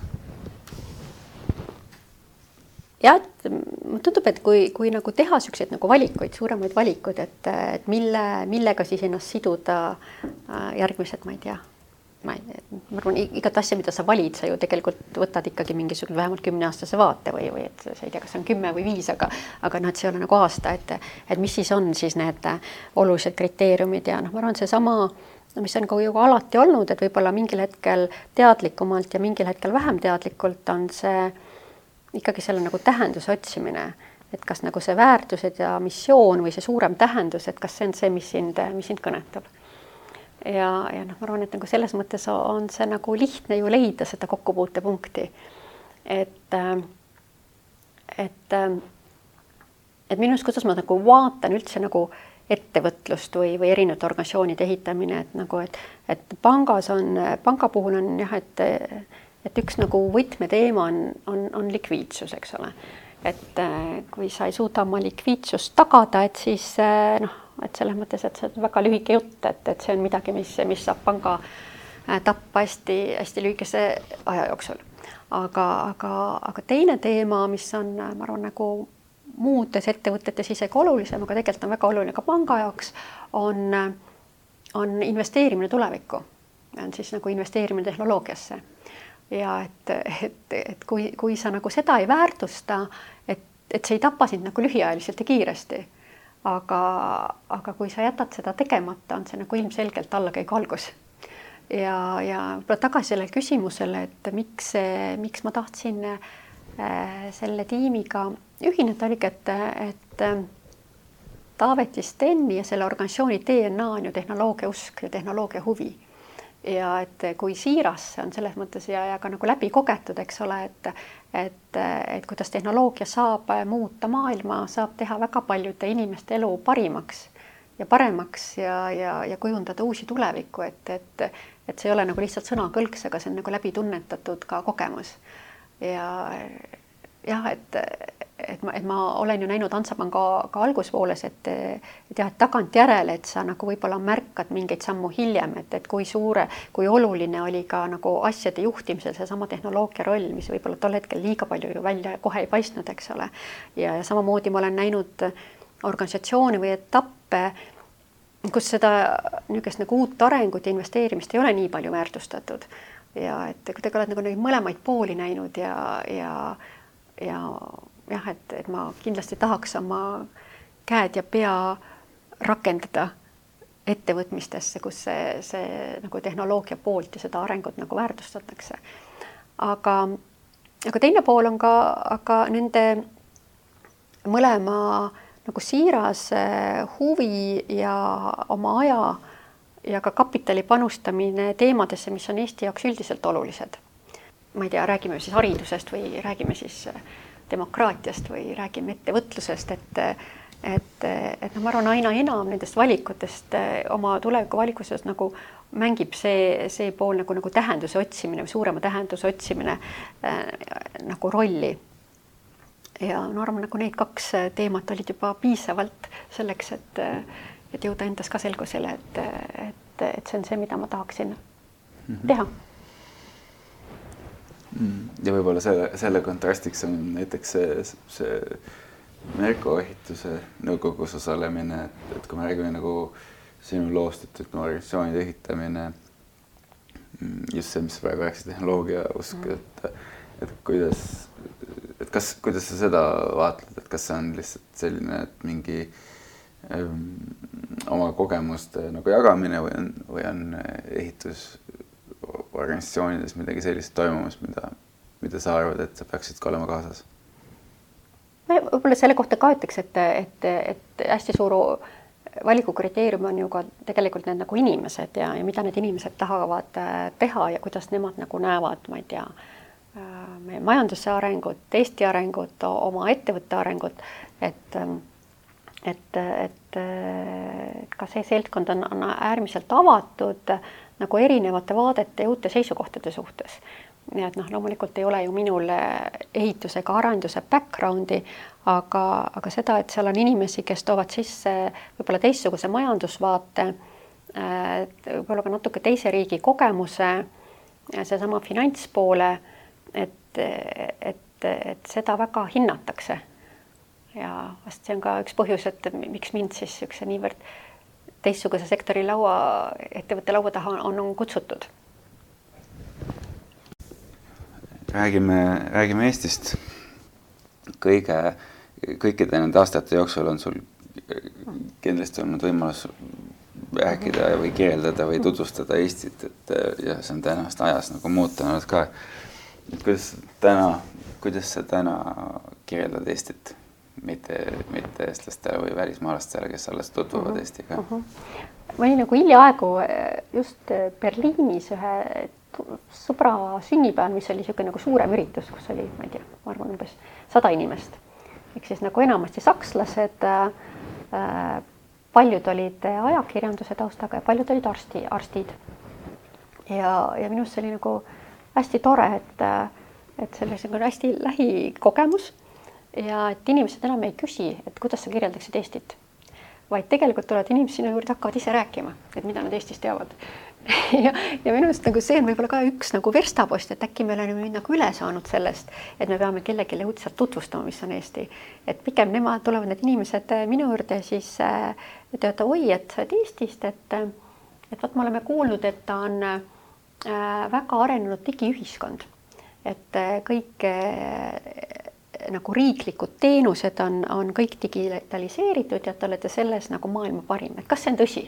jah, et mulle tundub, et kui, kui nagu teha niisuguseid nagu valikuid, suuremaid valikuid, et, et mille, millega siis ennast siduda äh, järgmised, ma ei tea, ma ei, ma arvan, igat asja, mida sa valid, sa ju tegelikult võtad ikkagi mingisugune vähemalt kümneaastase vaate või, või et sa ei tea, kas see on kümme või viis, aga aga noh, et see ei ole nagu aasta, et et mis siis on siis need olulised kriteeriumid ja noh, ma arvan, seesama äh, no mis on ka ju alati olnud, et võib-olla mingil hetkel teadlikumalt ja mingil hetkel vähem teadlikult on see ikkagi selle nagu tähenduse otsimine, et kas nagu see väärtused ja missioon või see suurem tähendus, et kas see on see, mis sind, mis sind kõnetab. ja, ja noh, ma arvan, et nagu selles mõttes on see nagu lihtne ju leida seda kokkupuutepunkti. et, et, et minu arust, kuidas ma nagu vaatan üldse nagu ettevõtlust või, või erinevate organisatsioonide ehitamine, et nagu, et, et pangas on, panga puhul on jah, et, et üks nagu võtmeteema on, on, on likviidsus, eks ole. et äh, kui sa ei suuda oma likviidsust tagada, et siis äh, noh, et selles mõttes, et see on väga lühike jutt, et, et see on midagi, mis, mis saab panga äh, tappa hästi-hästi lühikese aja jooksul. aga, aga, aga teine teema, mis on, ma arvan, nagu muudes ettevõtetes isegi olulisem, aga tegelikult on väga oluline ka panga jaoks, on, on investeerimine tulevikku. on siis nagu investeerimine tehnoloogiasse. ja et, et, et kui, kui sa nagu seda ei väärtusta, et, et see ei tapa sind nagu lühiajaliselt ja kiiresti, aga, aga kui sa jätad seda tegemata, on see nagu ilmselgelt allakäigu algus ja, ja võib-olla tagasi sellele küsimusele, et miks, miks ma tahtsin äh, selle tiimiga ühineda oligi, et, et äh, Taaveti Steni ja selle organisatsiooni DNA on ju tehnoloogia usk ja tehnoloogia huvi. ja et kui siiras see on selles mõttes ja, ja ka nagu läbi kogetud, eks ole, et et, et kuidas tehnoloogia saab muuta maailma, saab teha väga paljude inimeste elu parimaks ja paremaks ja, ja, ja kujundada uusi tulevikku, et, et et see ei ole nagu lihtsalt sõnakõlks, aga see on nagu läbi tunnetatud ka kogemus. ja jah, et et ma, et ma olen ju näinud Hansapanga ka alguspooles, et et jah, et tagantjärele, et sa nagu võib-olla märkad mingeid sammu hiljem, et, et kui suure, kui oluline oli ka nagu asjade juhtimisel seesama tehnoloogia roll, mis võib-olla tol hetkel liiga palju ju välja kohe ei paistnud, eks ole. ja, ja samamoodi ma olen näinud organisatsioone või etappe, kus seda niisugust nagu uut arengut ja investeerimist ei ole nii palju väärtustatud ja et kuidagi oled nagu neid mõlemaid pooli näinud ja, ja, ja jah, et, et ma kindlasti tahaks oma käed ja pea rakendada ettevõtmistesse, kus see, see nagu tehnoloogia poolt ja seda arengut nagu väärtustatakse. aga, aga teine pool on ka, aga nende mõlema nagu siiras eh, huvi ja oma aja ja ka kapitali panustamine teemadesse, mis on Eesti jaoks üldiselt olulised. Ma ei tea, räägime siis haridusest või räägime siis äh, demokraatiast või räägime ettevõtlusest, et et, et noh, ma arvan, aina enam nendest valikutest oma tuleviku valikuses nagu mängib see, see pool nagu, nagu tähenduse otsimine või suurema tähenduse otsimine äh, nagu rolli. ja ma arvan, nagu need kaks teemat olid juba piisavalt selleks, et, et jõuda endas ka selgusele, et, et, et see on see, mida ma tahaksin mm -hmm. teha
Mm. ja võib-olla selle, selle kontrastiks on näiteks see, see Merko ehituse nõukogus osalemine, et, et kui me räägime nagu sinu loost, et ütleme organisatsioonide ehitamine, mm, just see, mis praegu rääkisid, tehnoloogia usk, mm. et, et kuidas, et et kas, kuidas sa seda vaatled, et kas see on lihtsalt selline, et mingi öö, oma kogemuste nagu jagamine või on, või on ehitusorganisatsioonides midagi sellist toimumas, mida, mida sa arvad, et sa peaksid ka olema kaasas?
võib-olla selle kohta ka ütleks, et, et, et hästi suur valikukriteerium on ju ka tegelikult need nagu inimesed ja, ja mida need inimesed tahavad äh, teha ja kuidas nemad nagu näevad, ma ei tea, äh, meie majanduse arengut, Eesti arengut, oma ettevõtte arengut, et ähm, et, et, et ka see seltskond on, on äärmiselt avatud nagu erinevate vaadete ja uute seisukohtade suhtes nii et noh, loomulikult ei ole ju minul ehituse ega arenduse background'i, aga, aga seda, et seal on inimesi, kes toovad sisse võib-olla teistsuguse majandusvaate, võib-olla ka natuke teise riigi kogemuse, seesama finantspoole, et, et, et seda väga hinnatakse. ja vast see on ka üks põhjus, et miks mind siis niisuguse niivõrd teistsuguse sektori laua, ettevõtte laua taha on, on kutsutud
räägime, räägime Eestist. kõige, kõikide nende aastate jooksul on sul kindlasti olnud võimalus rääkida või kirjeldada või tutvustada Eestit, et ja see on tänast ajas nagu muutunud ka. et kuidas täna, kuidas sa täna kirjeldad Eestit, mitte, mitte eestlastele või välismaalastele, kes alles tutvuvad uh -huh. Eestiga uh? -huh.
ma olin nagu hiljaaegu just Berliinis ühe sõbra sünnipäev, mis oli niisugune nagu suurem üritus, kus oli, ma ei tea, ma arvan, umbes sada inimest. ehk siis nagu enamasti sakslased äh,, paljud olid ajakirjanduse taustaga ja paljud olid arsti, arstid. ja, ja minu arust see oli nagu hästi tore, et, et oli niisugune hästi lähikogemus ja et inimesed enam ei küsi, et kuidas sa kirjeldaksid Eestit, vaid tegelikult tulevad inimesed sinu juurde, hakkavad ise rääkima, et mida nad Eestist teavad. (laughs) Ja, ja minu arust nagu see on võib-olla ka üks nagu verstapost, et äkki me oleme nüüd nagu üle saanud sellest, et me peame kellelegi õudselt tutvustama, mis on Eesti. et pigem nemad tulevad, need inimesed äh, minu juurde siis äh, ütlevad, oi, et sa oled Eestist, et äh, et vot me oleme kuulnud, et ta on äh, väga arenenud digiühiskond, et äh, kõik äh, nagu riiklikud teenused on, on kõik digitaliseeritud ja te olete selles nagu maailma parim, et kas see on tõsi?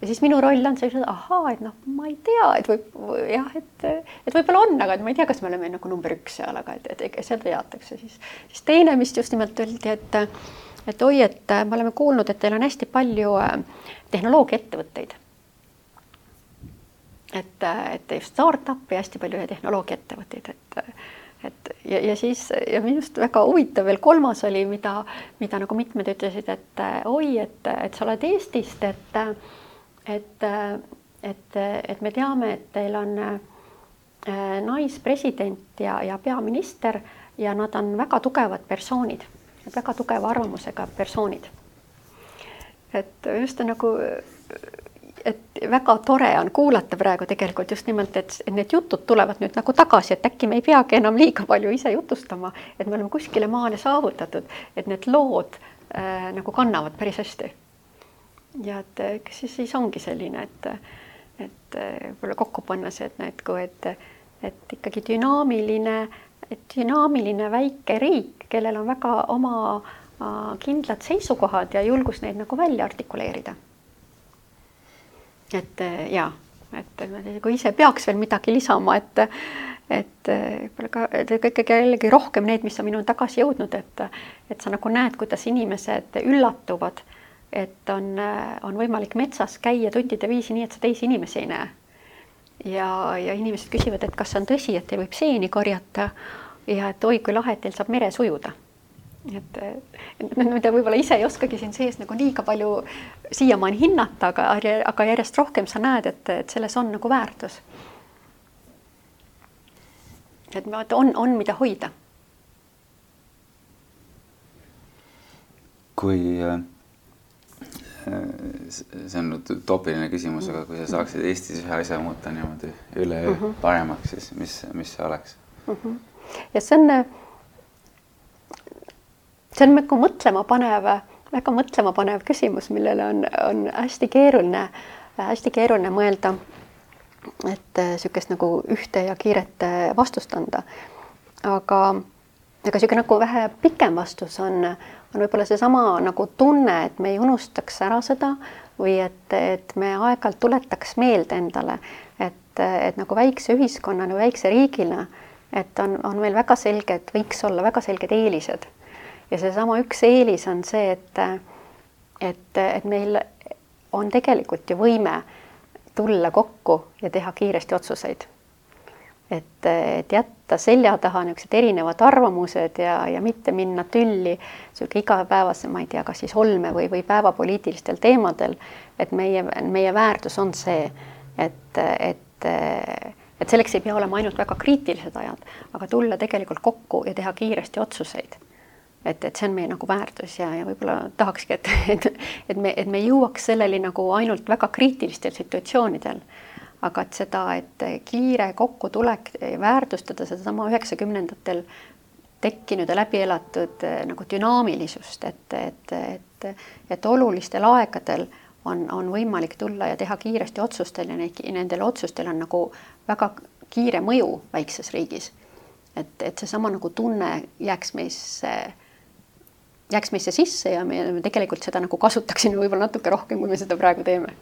ja siis minu roll on selline, ahaa, et noh, ma ei tea, et võib jah, et, et võib-olla on, aga et ma ei tea, kas me oleme nagu number üks seal, aga et, et, et seal teatakse siis. siis teine, mis just nimelt öeldi, et, et oi, et me oleme kuulnud, et teil on hästi palju äh, tehnoloogiaettevõtteid. et, et just startup'i hästi palju tehnoloogiaettevõtteid, et et ja, ja siis ja minu arust väga huvitav veel kolmas oli, mida, mida nagu mitmed ütlesid, et oi, et, et sa oled Eestist, et et, et, et me teame, et teil on äh, naispresident ja, ja peaminister ja nad on väga tugevad persoonid, väga tugeva arvamusega persoonid. et just nagu, et väga tore on kuulata praegu tegelikult just nimelt, et need jutud tulevad nüüd nagu tagasi, et äkki me ei peagi enam liiga palju ise jutustama, et me oleme kuskile maale saavutatud, et need lood äh, nagu kannavad päris hästi ja et eks siis, siis ongi selline, et, et võib-olla kokku panna see, et kui et, et ikkagi dünaamiline, dünaamiline väike riik, kellel on väga oma äh, kindlad seisukohad ja julgus neid nagu välja artikuleerida. Et ja, et kui ise peaks veel midagi lisama, et et võib-olla ka ikkagi jällegi rohkem need, mis on minuni tagasi jõudnud, et et sa nagu näed, kuidas inimesed üllatuvad et on, on võimalik metsas käia tundide viisi nii, et sa teisi inimesi ei näe. ja, ja inimesed küsivad, et kas see on tõsi, et teil võib seeni korjata ja et oi kui lahe, et teil saab meres ujuda. Et, et mida võib-olla ise ei oskagi siin sees nagu liiga palju siiamaani hinnata, aga, aga järjest rohkem sa näed, et, et selles on nagu väärtus. et on, on, mida hoida.
kui äh see on nüüd utoopiline küsimus, aga kui sa saaksid Eestis ühe asja muuta niimoodi üleöö mm -hmm. paremaks, siis mis, mis see oleks mm?
-hmm. ja see on, see on nagu mõtlemapanev, väga mõtlemapanev küsimus, millele on, on hästi keeruline, hästi keeruline mõelda. et niisugust nagu ühte ja kiiret vastust anda. aga aga niisugune nagu vähe pikem vastus on, on võib-olla seesama nagu tunne, et me ei unustaks ära seda või et, et me aeg-ajalt tuletaks meelde endale, et, et nagu väikse ühiskonnana, väikse riigina, et on, on meil väga selged, võiks olla väga selged eelised. Ja seesama üks eelis on see, et, et, et meil on tegelikult ju võime tulla kokku ja teha kiiresti otsuseid et, et jätta selja taha niisugused erinevad arvamused ja, ja mitte minna tülli niisugune igapäevase, ma ei tea, kas siis olme või, või päevapoliitilistel teemadel, et meie, meie väärtus on see, et, et, et selleks ei pea olema ainult väga kriitilised ajad, aga tulla tegelikult kokku ja teha kiiresti otsuseid. Et, et see on meie nagu väärtus ja, ja võib-olla tahakski, et, et, et me, et me jõuaks selleni nagu ainult väga kriitilistel situatsioonidel aga et seda, et kiire kokkutulek, väärtustada sedasama üheksakümnendatel tekkinud ja läbi elatud eh, nagu dünaamilisust, et, et, et, et olulistel aegadel on, on võimalik tulla ja teha kiiresti otsustel ja neid, nendel otsustel on nagu väga kiire mõju väikses riigis. et, et seesama nagu tunne jääks meisse, jääks meisse sisse ja me tegelikult seda nagu kasutaksime võib-olla natuke rohkem, kui me seda praegu teeme.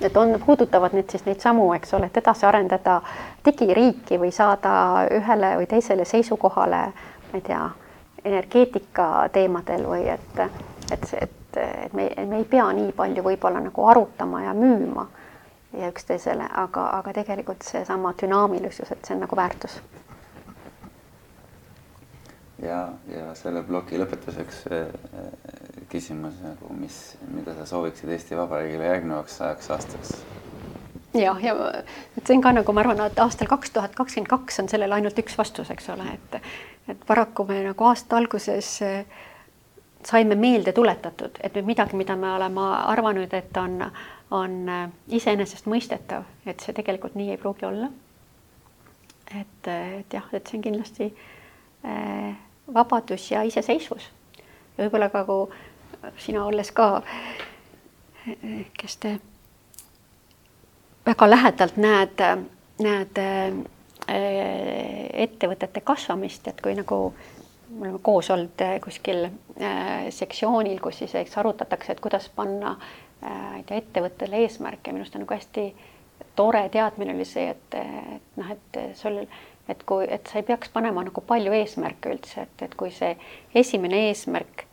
Et on, puudutavad nüüd siis neid samu, eks ole, et edasi arendada digiriiki või saada ühele või teisele seisukohale, ma ei tea, energeetika teemadel või et, et see, et, et me, me ei pea nii palju võib-olla nagu arutama ja müüma ja üksteisele, aga, aga tegelikult seesama dünaamilisus, et see on nagu väärtus
ja, ja selle ploki lõpetuseks äh, küsimus nagu, mis, mida sa sooviksid Eesti Vabariigile järgnevaks sajaks aastaks?
jah, ja see on ka nagu ma arvan, et aastal kaks tuhat kakskümmend kaks on sellele ainult üks vastus, eks ole, et et paraku me nagu aasta alguses äh, saime meelde tuletatud, et nüüd midagi, mida me oleme arvanud, et on, on äh, iseenesestmõistetav, et see tegelikult nii ei pruugi olla. et, et jah, et see on kindlasti äh, vabadus ja iseseisvus. ja võib-olla ka kui sina olles ka, kes te väga lähedalt näed, näed ettevõtete kasvamist, et kui nagu me oleme koos olnud äh, kuskil äh, sektsioonil, kus siis eks arutatakse, et kuidas panna äh, ettevõttele eesmärke, minu arust on nagu hästi tore teadmine oli see, et, et noh, et sul et kui, et sa ei peaks panema nagu palju eesmärke üldse, et, et kui see esimene eesmärk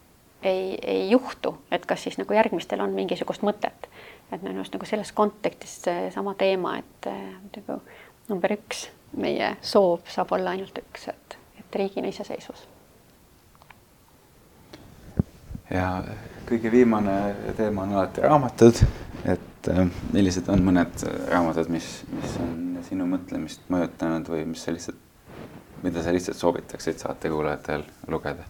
ei, ei juhtu, et kas siis nagu järgmistel on mingisugust mõtet. et minu arust nagu selles kontekstis seesama teema, et nagu number üks, meie soov saab olla ainult üks, et, et riigina iseseisvus.
ja kõige viimane teema on alati raamatud, et äh, millised on mõned raamatud, mis, mis on sinu mõtlemist mõjutanud või mis sa lihtsalt, mida sa lihtsalt soovitaksid saatekuulajatel lugeda?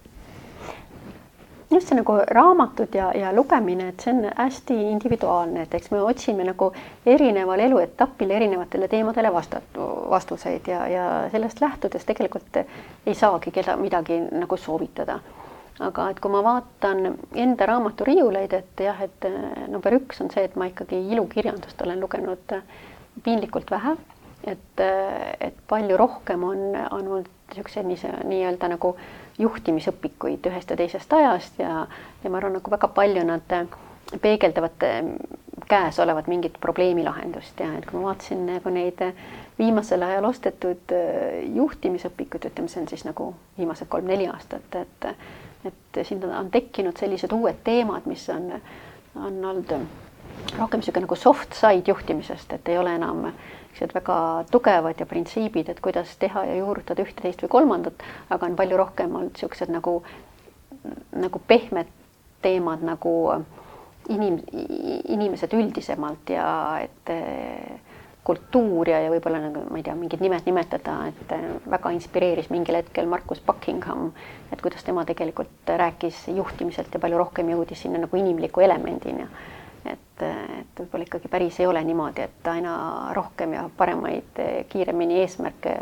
just see nagu raamatud ja, ja lugemine, et see on hästi individuaalne, et eks me otsime nagu erineval eluetapil erinevatele teemadele vastat-, vastuseid ja, ja sellest lähtudes tegelikult ei saagi keda midagi nagu soovitada. Aga et kui ma vaatan enda raamaturiiuleid, et jah, et number üks on see, et ma ikkagi ilukirjandust olen lugenud piinlikult vähe. Et, et palju rohkem on, on mul niisuguseid nii-öelda nagu juhtimisõpikuid ühest ja teisest ajast ja, ja ma arvan, nagu väga palju nad peegeldavad käesolevat mingit probleemi lahendust ja et kui ma vaatasin nagu neid viimasel ajal ostetud juhtimisõpikuid, ütleme, see on siis nagu viimased kolm-neli aastat, et et siin on tekkinud sellised uued teemad, mis on, on olnud rohkem niisugune nagu soft side juhtimisest, et ei ole enam niisugused väga tugevad ja printsiibid, et kuidas teha ja juurutada ühte, teist või kolmandat, aga on palju rohkem olnud niisugused nagu, nagu pehmed teemad nagu inim-, inimesed üldisemalt ja et kultuur ja, ja võib-olla nagu ma ei tea, mingid nimed nimetada, et eh, väga inspireeris mingil hetkel Markus Buckingham, et kuidas tema tegelikult rääkis juhtimiselt ja palju rohkem jõudis sinna nagu inimliku elemendini et, et võib-olla ikkagi päris ei ole niimoodi, et aina rohkem ja paremaid, kiiremini eesmärke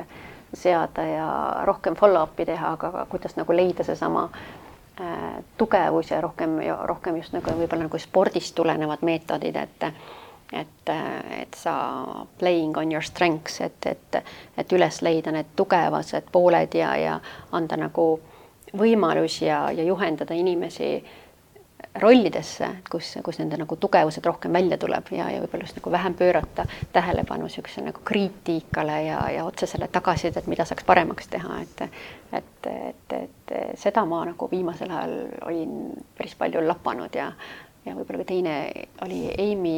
seada ja rohkem follow-up'i teha, aga kuidas nagu leida seesama äh, tugevus ja rohkem ja rohkem just nagu võib-olla nagu spordist tulenevad meetodid, et et, et sa playing on your strengths, et, et, et üles leida need tugevased pooled ja, ja anda nagu võimalus ja, ja juhendada inimesi rollidesse, kus, kus nende nagu tugevused rohkem välja tuleb ja, ja võib-olla just nagu vähem pöörata tähelepanu niisuguse nagu kriitikale ja, ja otsesele tagasisidet, mida saaks paremaks teha, et et, et, et seda ma nagu viimasel ajal olin päris palju lapanud ja ja võib-olla ka teine oli Amy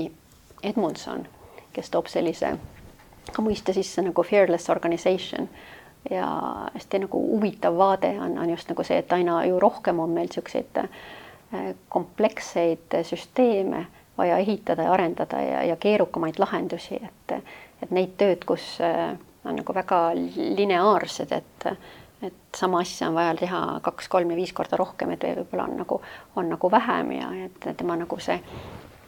Edmundson, kes toob sellise ka mõiste sisse nagu fearless organization. Ja hästi nagu huvitav vaade on, on just nagu see, et aina ju rohkem on meil niisuguseid kompleksseid süsteeme vaja ehitada ja arendada ja, ja keerukamaid lahendusi, et, et neid tööd, kus äh, on nagu väga lineaarsed, et, et sama asja on vaja teha kaks, kolm ja viis korda rohkem, et võib-olla on nagu, on nagu vähem ja et tema nagu see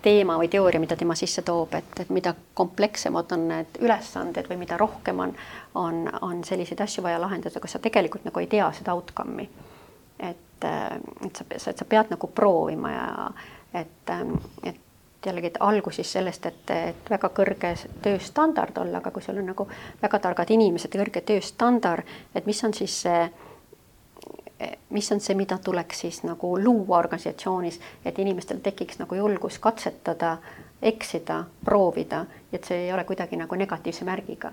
teema või teooria, mida tema sisse toob, et, et mida komplekssemad on need ülesanded või mida rohkem on, on, on selliseid asju vaja lahendada, kus sa tegelikult nagu ei tea seda outcome'i? Et, et sa, et sa pead nagu proovima ja et, jällegi, et algus siis sellest, et, et väga kõrge tööstandard olla, aga kui sul on nagu väga targad inimesed kõrge tööstandard, et mis on siis see, mis on see, mida tuleks siis nagu luua organisatsioonis, et inimestel tekiks nagu julgus katsetada, eksida, proovida, et see ei ole kuidagi nagu negatiivse märgiga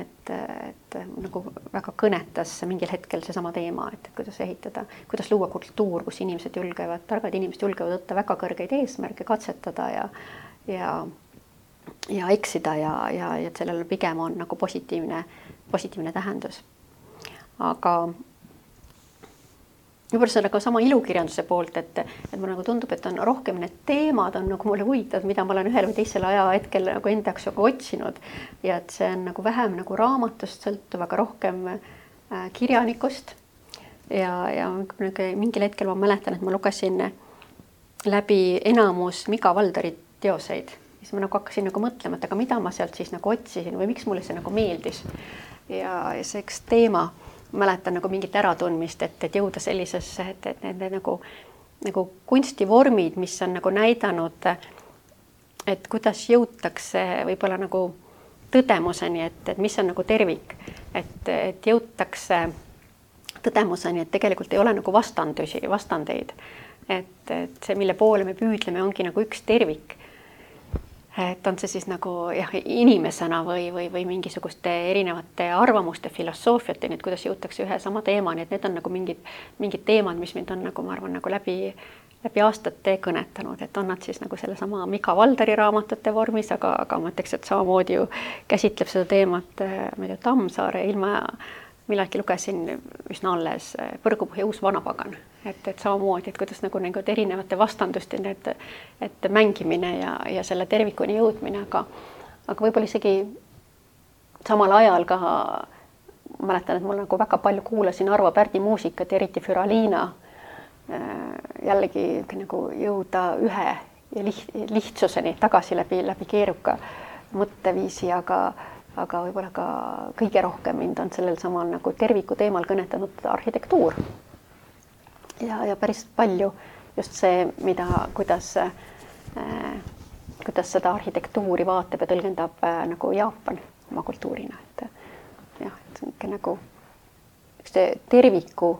et, et nagu väga kõnetas mingil hetkel seesama teema, et kuidas ehitada, kuidas luua kultuur, kus inimesed julgevad, targad inimesed julgevad võtta väga kõrgeid eesmärke, katsetada ja, ja, ja eksida ja, ja, ja et sellel pigem on nagu positiivne, positiivne tähendus. aga võib-olla see on nagu sama ilukirjanduse poolt, et, et mulle nagu tundub, et on rohkem need teemad on nagu mulle huvitavad, mida ma olen ühel või teisel ajahetkel nagu enda jaoks nagu otsinud. ja et see on nagu vähem nagu raamatust sõltuv, aga rohkem äh, kirjanikust. ja, ja mingil hetkel ma mäletan, et ma lugesin läbi enamus Miga Valdari teoseid, siis ma nagu hakkasin nagu mõtlema, et aga mida ma sealt siis nagu otsisin või miks mulle see nagu meeldis. ja see üks teema mäletan nagu mingit äratundmist, et, et jõuda sellisesse, et, et nende nagu, nagu kunstivormid, mis on nagu näidanud, et kuidas jõutakse võib-olla nagu tõdemuseni, et, et mis on nagu tervik, et, et jõutakse tõdemuseni, et tegelikult ei ole nagu vastandusi, vastandeid. et, et see, mille poole me püüdleme, ongi nagu üks tervik et on see siis nagu jah, inimesena või, või, või mingisuguste erinevate arvamuste, filosoofiateni, et kuidas jõutakse ühe sama teemani, et need on nagu mingid, mingid teemad, mis mind on nagu ma arvan, nagu läbi, läbi aastate kõnetanud, et on nad siis nagu sellesama Mika Valdari raamatute vormis, aga, aga ma ütleks, et samamoodi ju käsitleb seda teemat, ma ei tea, Tammsaare ilma millalgi lugesin üsna alles eh, Põrgupõhja uus vanapagan, et, et samamoodi, et kuidas nagu nagu erinevate vastandusteni, et, et mängimine ja, ja selle tervikuni jõudmine, aga, aga võib-olla isegi samal ajal ka mäletan, et mul nagu väga palju kuulasin Arvo Pärdi muusikat, eriti Füraliina. Eh, jällegi nagu jõuda ühe ja liht, lihtsuseni tagasi läbi, läbi keeruka mõtteviisi, aga aga võib-olla ka kõige rohkem mind on sellel samal nagu terviku teemal kõnetanud arhitektuur. ja, ja päris palju just see, mida, kuidas äh,, kuidas seda arhitektuuri vaatab ja tõlgendab äh, nagu Jaapan oma kultuurina, et jah, et niisugune nagu see terviku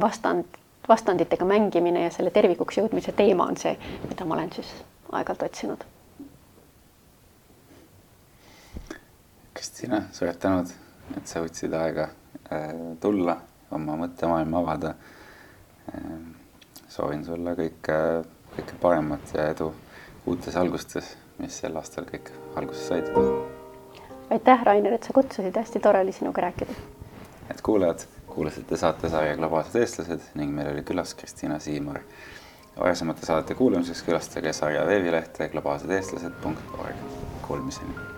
vastand, vastanditega mängimine ja selle tervikuks jõudmise teema on see, mida ma olen siis aeg-ajalt otsinud
Kristina, suured tänud, et sa võtsid aega äh, tulla, oma mõttemaailma avada äh,. soovin sulle kõike, kõike paremat ja edu uutes algustes, mis sel aastal kõik alguse said.
aitäh, Rainer, et sa kutsusid, hästi tore oli sinuga rääkida.
et kuulajad, kuulasite saatesarja Globaalsed eestlased ning meil oli külas Kristina Siimar. varasemate saadete kuulamiseks külastage sarja veebilehte globaalsedeestlased.org. Kuulmiseni